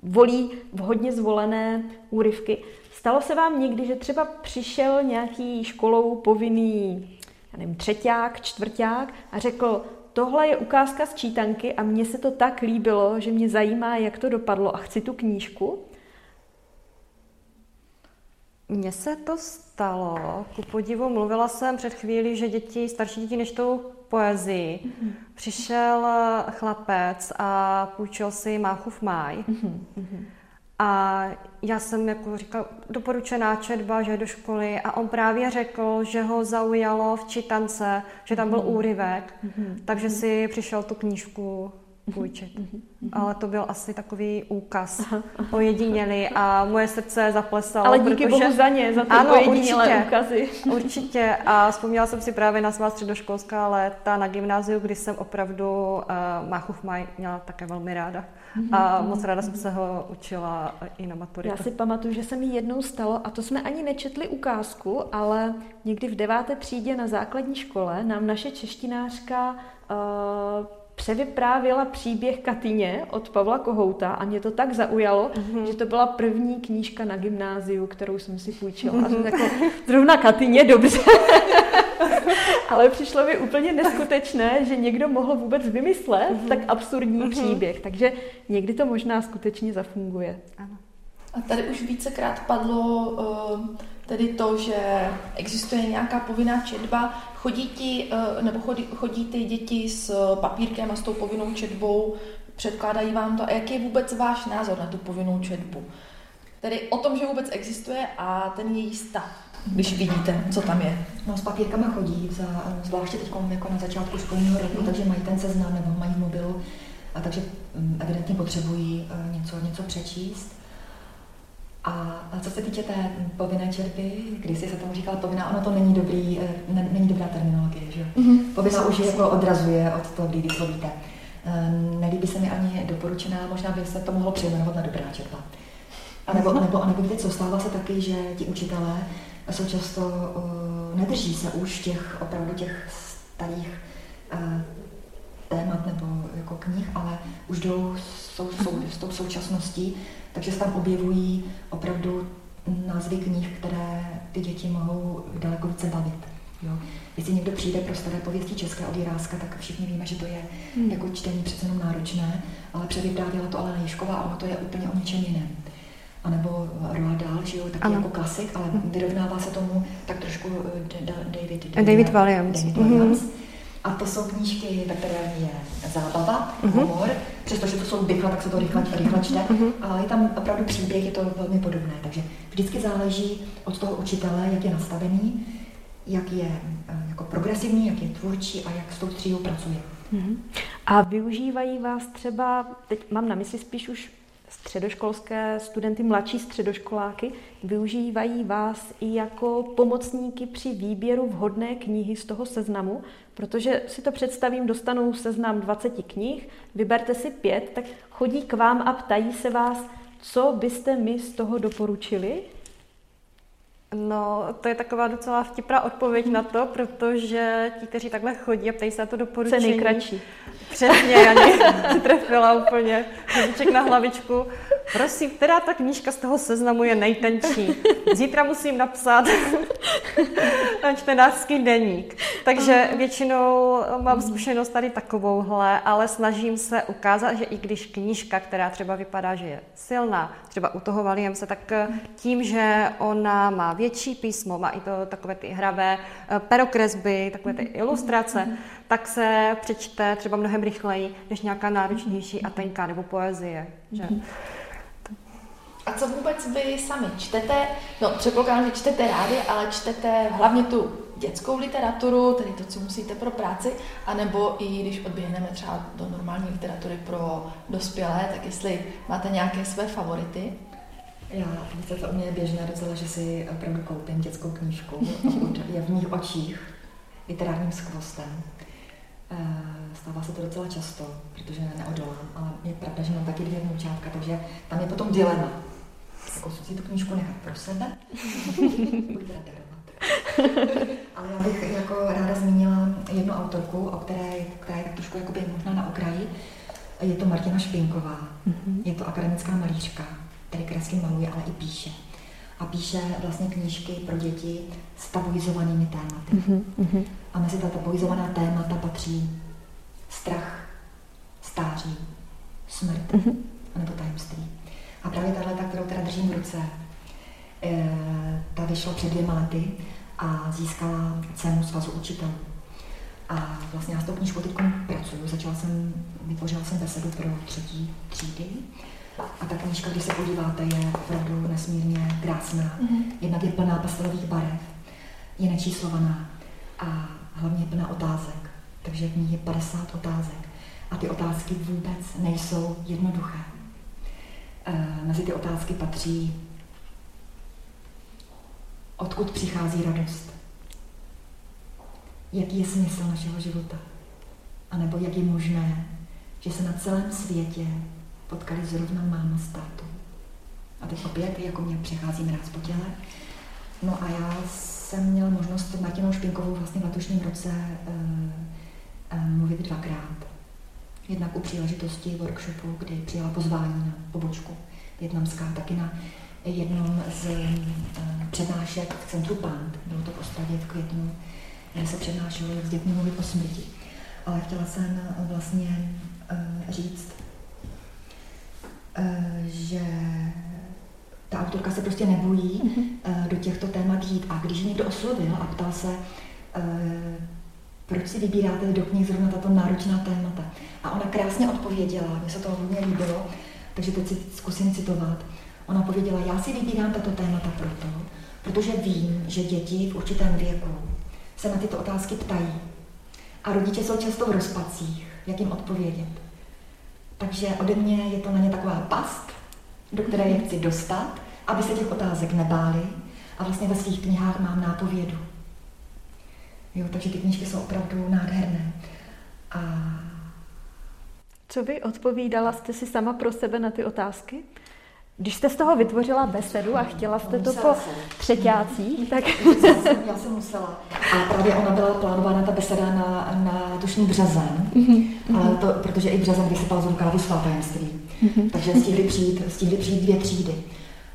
volí vhodně zvolené úryvky. Stalo se vám někdy, že třeba přišel nějaký školou povinný já nevím, třeťák, čtvrták a řekl, tohle je ukázka z čítanky a mně se to tak líbilo, že mě zajímá, jak to dopadlo a chci tu knížku. Mně se to stalo. Ku podivu mluvila jsem před chvíli, že děti, starší děti nečtou poezii. Mm-hmm. Přišel chlapec a půjčil si Máchu v máj. Mm-hmm. A já jsem jako říkal, doporučená četba, že do školy a on právě řekl, že ho zaujalo v čitance, že tam byl mm-hmm. úryvek, mm-hmm. takže si přišel tu knížku půjčit. Mm-hmm. Ale to byl asi takový úkaz ojedinělý a moje srdce zaplesalo. Ale díky protože... bohu za ně, za ty ano, ojedinělé určitě, úkazy. určitě a vzpomněla jsem si právě na svá středoškolská léta na gymnáziu, kdy jsem opravdu uh, Máchův maj měla také velmi ráda. A moc ráda jsem se ho učila i na maturitu. Já si pamatuju, že se mi jednou stalo, a to jsme ani nečetli ukázku, ale někdy v deváté třídě na základní škole nám naše češtinářka uh, převyprávěla příběh Katyně od Pavla Kohouta a mě to tak zaujalo, mm-hmm. že to byla první knížka na gymnáziu, kterou jsem si půjčila. Mm-hmm. jako, zrovna Katyně, dobře. Ale přišlo mi úplně neskutečné, že někdo mohl vůbec vymyslet mm-hmm. tak absurdní mm-hmm. příběh. Takže někdy to možná skutečně zafunguje. Ano. A tady už vícekrát padlo uh, tedy to, že existuje nějaká povinná četba. Chodí ti, uh, nebo chodí, chodí ty děti s papírkem a s tou povinnou četbou, předkládají vám to. A jaký je vůbec váš názor na tu povinnou četbu? Tedy o tom, že vůbec existuje a ten její stav když vidíte, co tam je? No s papírkama chodí, za, zvláště teď jako na začátku školního roku, takže mají ten seznam nebo mají v mobilu, a takže mm, evidentně potřebují uh, něco, něco přečíst. A, co se týče té povinné čerpy, když se tomu říkala povinná, ono to není, dobrý, eh, ne, není dobrá terminologie, že? Mm-hmm. Povinná už jako odrazuje od toho, kdy vyslovíte. Uh, nelíbí se mi ani doporučená, možná by se to mohlo přejmenovat na dobrá čerpa. A nebo, nebo, a nebo víte co, stává se taky, že ti učitelé jsou často, uh, nedrží se už těch opravdu těch starých uh, témat nebo jako knih, ale už jdou sou, sou, s tou současností, takže se tam objevují opravdu názvy knih, které ty děti mohou daleko více bavit. Jo. Jestli někdo přijde pro staré pověsti české od Jiráska, tak všichni víme, že to je hmm. jako čtení přece jenom náročné, ale převyprávěla to Alena Ježková a ono to je úplně o něčem jiném anebo Roald Dahl, že jo, taky ano. jako klasik, ale mm. vyrovnává se tomu tak trošku eh, David, David, David Williams. David Williams. Mm-hmm. A to jsou knížky, ve které je zábava, mm-hmm. humor, přestože to jsou bykla, tak se to rychle, rychle čte, mm-hmm. ale je tam opravdu příběh, je to velmi podobné. Takže vždycky záleží od toho učitele, jak je nastavený, jak je eh, jako progresivní, jak je tvůrčí a jak s tou třídou pracuje. Mm-hmm. A využívají vás třeba, teď mám na mysli spíš už středoškolské studenty, mladší středoškoláky, využívají vás i jako pomocníky při výběru vhodné knihy z toho seznamu, protože si to představím, dostanou seznam 20 knih, vyberte si pět, tak chodí k vám a ptají se vás, co byste mi z toho doporučili? No, to je taková docela vtipná odpověď na to, protože ti, kteří takhle chodí a ptají se na to doporučení. Co nejkratší. Přesně, Jani, si trefila úplně hřiček na hlavičku. Prosím, která ta knížka z toho seznamu je nejtenčí? Zítra musím napsat čtenářský deník. Takže většinou mám zkušenost tady takovouhle, ale snažím se ukázat, že i když knížka, která třeba vypadá, že je silná, třeba u toho Valiemse, tak tím, že ona má větší písmo, má i to takové ty hravé eh, perokresby, takové ty ilustrace, tak se přečte třeba mnohem rychleji, než nějaká náročnější a tenká nebo poezie. Že? Co vůbec vy sami čtete? No, předpokládám, že čtete rádi, ale čtete hlavně tu dětskou literaturu, tedy to, co musíte pro práci, anebo i když odběhneme třeba do normální literatury pro dospělé, tak jestli máte nějaké své favority? Já, víte, to u mě je běžné docela, že si opravdu koupím dětskou knížku, pokud je v mých očích literárním skvostem. Eh, stává se to docela často, protože neodolám, ale je pravda, že mám taky dvě vnoučátka, takže tam je potom dilema. Jako si tu knížku nechat pro sebe, Ale já bych jako ráda zmínila jednu autorku, o které, která je tak trošku jakoby možná na okraji. Je to Martina Špinková. Mm-hmm. Je to akademická malířka, který kreslí maluje, ale i píše. A píše vlastně knížky pro děti s tabuizovanými tématy. Mm-hmm. A mezi ta tabuizovaná témata patří strach, stáří, smrt, mm-hmm. nebo tajemství. A právě tahle, kterou teda držím v ruce, eh, ta vyšla před dvěma lety a získala cenu Svazu učitelů. A vlastně já s tou knížkou teď pracuju. Začala jsem, vytvořila jsem besedu pro třetí třídy. A ta knížka, když se podíváte, je opravdu nesmírně krásná. Mm-hmm. Jednak je plná pastelových barev, je nečíslovaná a hlavně je plná otázek. Takže v ní je 50 otázek. A ty otázky vůbec nejsou jednoduché. E, mezi ty otázky patří Odkud přichází radost? Jaký je smysl našeho života? A nebo jak je možné, že se na celém světě potkali zrovna máma s tátou? A teď opět, jako mě přechází mráz po těle. No a já jsem měla možnost s Martinou Špinkovou vlastně v letošním roce uh, uh, mluvit dvakrát. Jednak u příležitosti workshopu, kdy přijala pozvání na pobočku větnamská, taky na jednom z přednášek v centru PANT, bylo to v Ostravě v květnu, kde se přednášelo, jak s dětmi mluvit o smrti. Ale chtěla jsem vlastně uh, říct, uh, že ta autorka se prostě nebojí uh, do těchto témat jít. A když někdo oslovil a ptal se, proč si vybíráte do knih zrovna tato náročná témata. A ona krásně odpověděla, mně se to hodně líbilo, takže teď si zkusím citovat. Ona pověděla, já si vybírám tato témata proto, protože vím, že děti v určitém věku se na tyto otázky ptají. A rodiče jsou často v rozpacích, jak jim odpovědět. Takže ode mě je to na ně taková past, do které je chci dostat, aby se těch otázek nebáli. A vlastně ve svých knihách mám nápovědu. Jo, takže ty knížky jsou opravdu nádherné. A... Co vy odpovídala jste si sama pro sebe na ty otázky? Když jste z toho vytvořila besedu a chtěla jste to po třetících, tak... Já jsem musela. A právě ona byla plánována, ta beseda, na, na tušní březen, mm-hmm. ale to, protože i březen vysypal z rukávu svá tajemství. Mm-hmm. Takže stihli přijít, stihli přijít dvě třídy.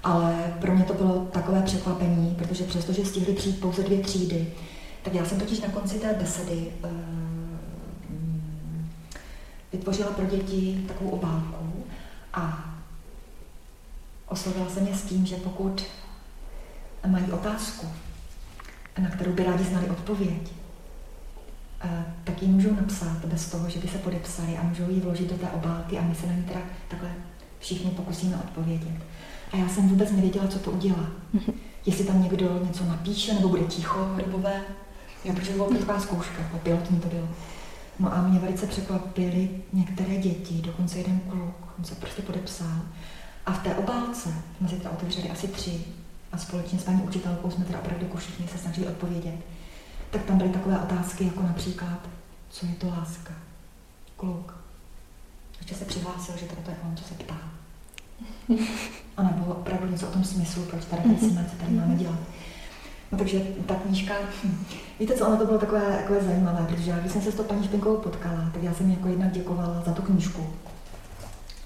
Ale pro mě to bylo takové překvapení, protože přestože stihli přijít pouze dvě třídy, tak já jsem totiž na konci té besedy uh, vytvořila pro děti takovou obálku a oslovila jsem je s tím, že pokud mají otázku, na kterou by rádi znali odpověď, eh, tak ji můžou napsat bez toho, že by se podepsali a můžou ji vložit do té obálky a my se na ní teda takhle všichni pokusíme odpovědět. A já jsem vůbec nevěděla, co to udělá. Jestli tam někdo něco napíše, nebo bude ticho, rybové. Jo, protože byla taková zkouška, a pilotní to bylo. No a mě velice překvapily některé děti, dokonce jeden kluk, on se prostě podepsal a v té obálce jsme si teda otevřeli asi tři a společně s paní učitelkou jsme teda opravdu jako všichni se snažili odpovědět. Tak tam byly takové otázky jako například, co je to láska? Kluk. Ještě se přihlásil, že to je on, co se ptá. A nebo opravdu něco o tom smyslu, proč tady jsme, co tady máme dělat. No takže ta knížka, hm, víte co, ono to bylo takové, takové zajímavé, protože když jsem se s tou paní Špinkovou potkala, tak já jsem jí jako jednak děkovala za tu knížku,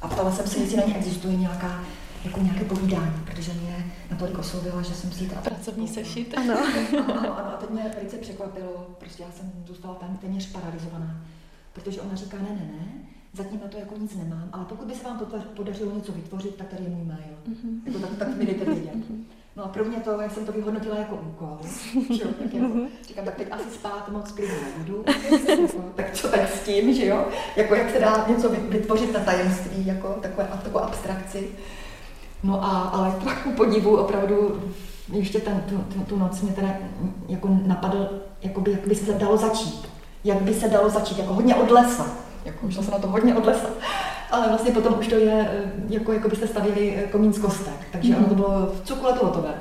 A ptala jsem se, jestli na ně existuje nějaká jako nějaké povídání, protože mě natolik oslovila, že jsem si to Pracovní sešit. Ano. ano, ano, a teď mě velice překvapilo, prostě já jsem zůstala tam téměř paralizovaná, protože ona říká, ne, ne, ne, zatím na to jako nic nemám, ale pokud by se vám podařilo něco vytvořit, tak tady je můj mail. Mm-hmm. Jako, tak, tak mi dejte vědět. Mm-hmm. No a pro mě to, jak jsem to vyhodnotila jako úkol, že jo, tak jako, říkám, tak teď asi spát moc klidně nebudu, tak co tak s tím, že jo, jako jak se dá něco vytvořit na tajemství, jako takové, takovou abstrakci. No a, ale trochu podivu opravdu ještě ten, tu, tu, tu noc mě teda jako napadl, jakoby, jak by se dalo začít. Jak by se dalo začít, jako hodně od lesa. Jako, šla se na to hodně od lesa. Ale vlastně potom už to je, eh, jako, jako byste stavili eh, komín z kostek. Takže mm-hmm. ono to bylo v cukletu hotové.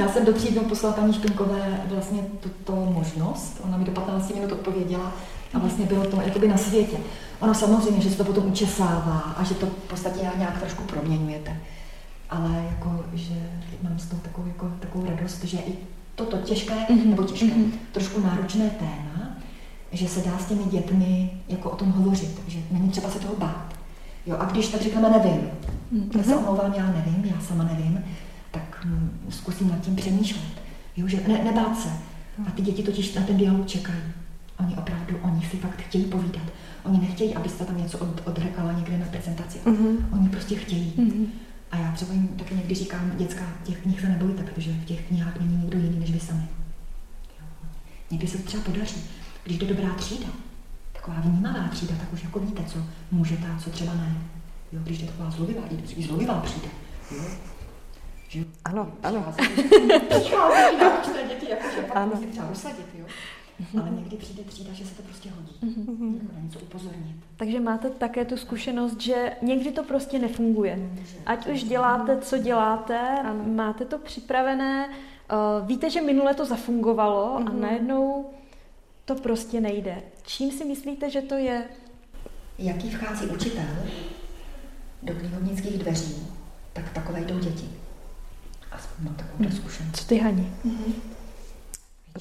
Já jsem do tří dnů poslala paní Špinkové vlastně tuto možnost. Ona mi do 15 minut odpověděla a vlastně bylo to jakoby na světě. Ono samozřejmě, že se to potom učesává a že to v podstatě nějak trošku proměňujete. Ale jako, že mám z toho takovou, jako, takovou radost, že i toto těžké, mm-hmm. nebo těžké, mm-hmm. trošku náročné téma, že se dá s těmi dětmi jako o tom hovořit, že není třeba se toho bát. Jo, a když tak řekneme nevím, mm-hmm. já se omlouvám, já nevím, já sama nevím, tak hm, zkusím nad tím přemýšlet. Jo, že ne, nebát se. A ty děti totiž na ten dialog čekají. Oni opravdu, oni si fakt chtějí povídat. Oni nechtějí, abyste tam něco od, odrekala někde na prezentaci. Mm-hmm. Oni prostě chtějí. Mm-hmm. A já třeba jim taky někdy říkám, děcka, těch knih se nebojte, protože v těch knihách není nikdo jiný než vy sami. Jo. Někdy se to třeba podaří. Když jde dobrá třída, taková vnímavá třída, tak už jako víte, co můžete a co třeba ne. Jo, když jde taková zlobivá, i zlobivá třída. Jo. Že, ano, ano. Děti, jakože pak ano. třeba usadit, jo. Ale někdy přijde třída, že se to prostě hodí. Mm-hmm. Na něco upozornit. Takže máte také tu zkušenost, že někdy to prostě nefunguje. Ať už děláte, co děláte, ano. máte to připravené, uh, víte, že minule to zafungovalo mm-hmm. a mhm. najednou to prostě nejde. Čím si myslíte, že to je? Jaký vchází učitel do knihovnických dveří, tak takové jdou děti. Aspoň mám takovou hmm. zkušenost. Co ty, Hani? Mm-hmm.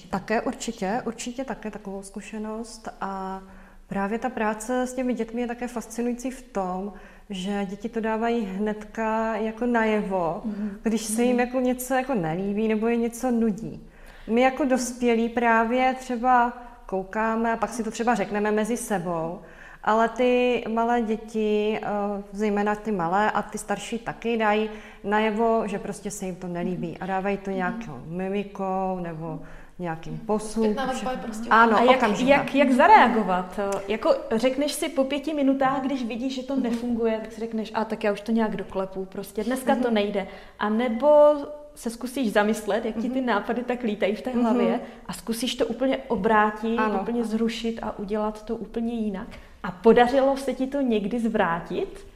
Také určitě, určitě také takovou zkušenost a právě ta práce s těmi dětmi je také fascinující v tom, že děti to dávají hnedka jako najevo, mm-hmm. když se jim jako něco jako nelíbí nebo je něco nudí. My jako dospělí právě třeba koukáme a pak si to třeba řekneme mezi sebou, ale ty malé děti, eh, zejména ty malé a ty starší taky dají najevo, že prostě se jim to nelíbí a dávají to nějakou mimikou nebo nějakým posluchem. Prostě. Ano, a jak, jak, jak zareagovat? Jako řekneš si po pěti minutách, když vidíš, že to nefunguje, tak si řekneš, a tak já už to nějak doklepu, prostě dneska to nejde. A nebo se zkusíš zamyslet, jak ti ty nápady tak lítají v té hlavě a zkusíš to úplně obrátit, ano. úplně zrušit a udělat to úplně jinak. A podařilo se ti to někdy zvrátit?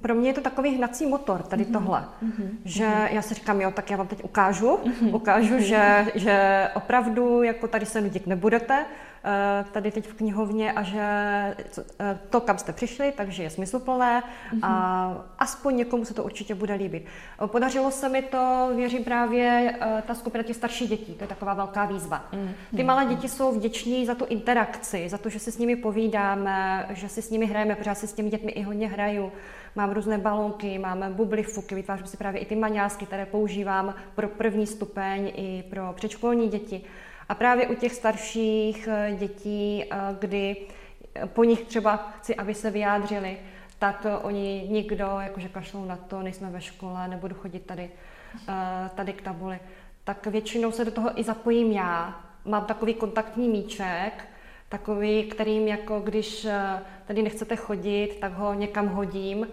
pro mě je to takový hnací motor, tady mm-hmm. tohle. Mm-hmm. Že já si říkám, jo, tak já vám teď ukážu, mm-hmm. ukážu, že, že opravdu jako tady se nudit nebudete, tady teď v knihovně a že eh, to, kam jste přišli, takže je smysluplné a mm-hmm. aspoň někomu se to určitě bude líbit. Podařilo se mi to, věřím právě, eh, ta skupina těch starších dětí, to je taková velká výzva. Mm-hmm. Ty malé děti jsou vděční za tu interakci, za to, že si s nimi povídáme, že si s nimi hrajeme, protože já si s těmi dětmi i hodně hraju. Mám různé balonky, máme bublifuky, vytvářím si právě i ty maňásky, které používám pro první stupeň i pro předškolní děti. A právě u těch starších eh, dětí, eh, kdy po nich třeba chci, aby se vyjádřili, tak oni nikdo jakože kašlou na to, nejsme ve škole, nebudu chodit tady, eh, tady k tabuli. Tak většinou se do toho i zapojím já. Mám takový kontaktní míček, takový, kterým jako když tady nechcete chodit, tak ho někam hodím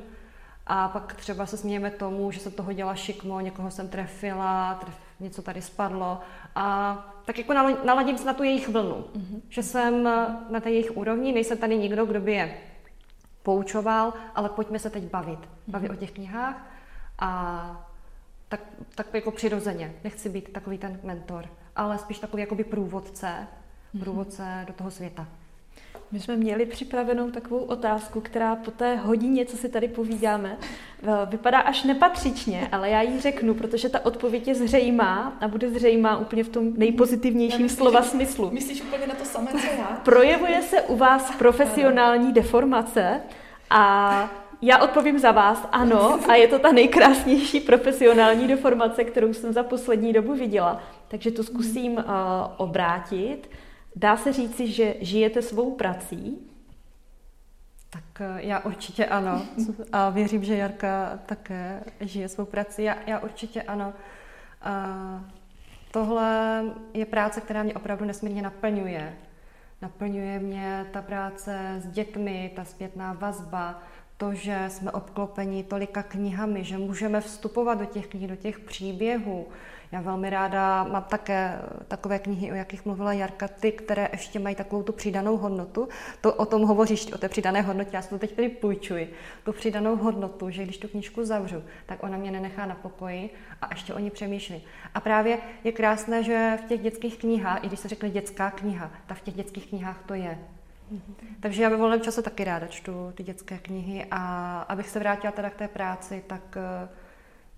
a pak třeba se smějeme tomu, že se toho dělá šikmo, někoho jsem trefila, tref, něco tady spadlo. A tak jako naladím se na tu jejich vlnu. Mm-hmm. Že jsem na té jejich úrovni, nejsem tady nikdo, kdo by je poučoval, ale pojďme se teď bavit. Bavit mm-hmm. o těch knihách a tak, tak jako přirozeně. Nechci být takový ten mentor, ale spíš takový jakoby průvodce, mm-hmm. průvodce do toho světa. My jsme měli připravenou takovou otázku, která po té hodině, co si tady povídáme, eh, vypadá až nepatřičně, ale já ji řeknu, protože ta odpověď je zřejmá a bude zřejmá úplně v tom nejpozitivnějším myslím, slova smyslu. Myslíš úplně na to samé, co já? Projevuje se u vás profesionální deformace A já odpovím za vás, ano, a je to ta nejkrásnější profesionální deformace, kterou jsem za poslední dobu viděla. Takže to zkusím uh, obrátit. Dá se říci, že žijete svou prací? Tak uh, já určitě ano. A věřím, že Jarka také žije svou prací. Já, já určitě ano. Uh, tohle je práce, která mě opravdu nesmírně naplňuje. Naplňuje mě ta práce s dětmi, ta zpětná vazba, to, že jsme obklopeni tolika knihami, že můžeme vstupovat do těch knih, do těch příběhů. Já velmi ráda mám také takové knihy, o jakých mluvila Jarka, ty, které ještě mají takovou tu přidanou hodnotu. To o tom hovoříš, o té přidané hodnotě, já si to teď tady půjčuji. Tu přidanou hodnotu, že když tu knižku zavřu, tak ona mě nenechá na pokoji a ještě o ní přemýšlím. A právě je krásné, že v těch dětských knihách, i když se řekne dětská kniha, tak v těch dětských knihách to je. Takže já ve volném čase taky ráda čtu ty dětské knihy a abych se vrátila teda k té práci, tak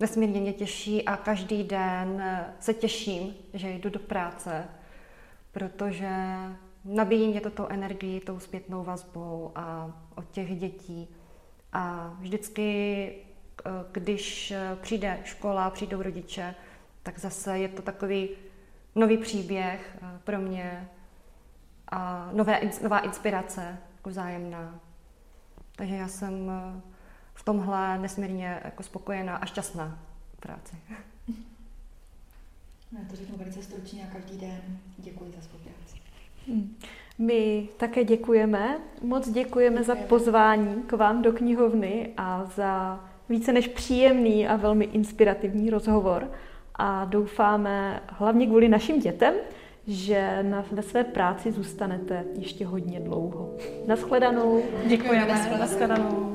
eh, nesmírně mě těší a každý den eh, se těším, že jdu do práce, protože nabíjí mě toto energii tou zpětnou vazbou a od těch dětí. A vždycky, eh, když přijde škola, přijdou rodiče, tak zase je to takový nový příběh pro mě, a nové, nová inspirace jako vzájemná. Takže já jsem eh, v tomhle nesmírně jako spokojená a šťastná v práci. No, to řeknu velice stručně a každý den děkuji za spolupráci. Hmm. My také děkujeme. Moc děkujeme, děkujeme za pozvání k vám do knihovny a za více než příjemný a velmi inspirativní rozhovor. A doufáme hlavně kvůli našim dětem, že na, ve své práci zůstanete ještě hodně dlouho. Naschledanou. Děkujeme. Naschledanou.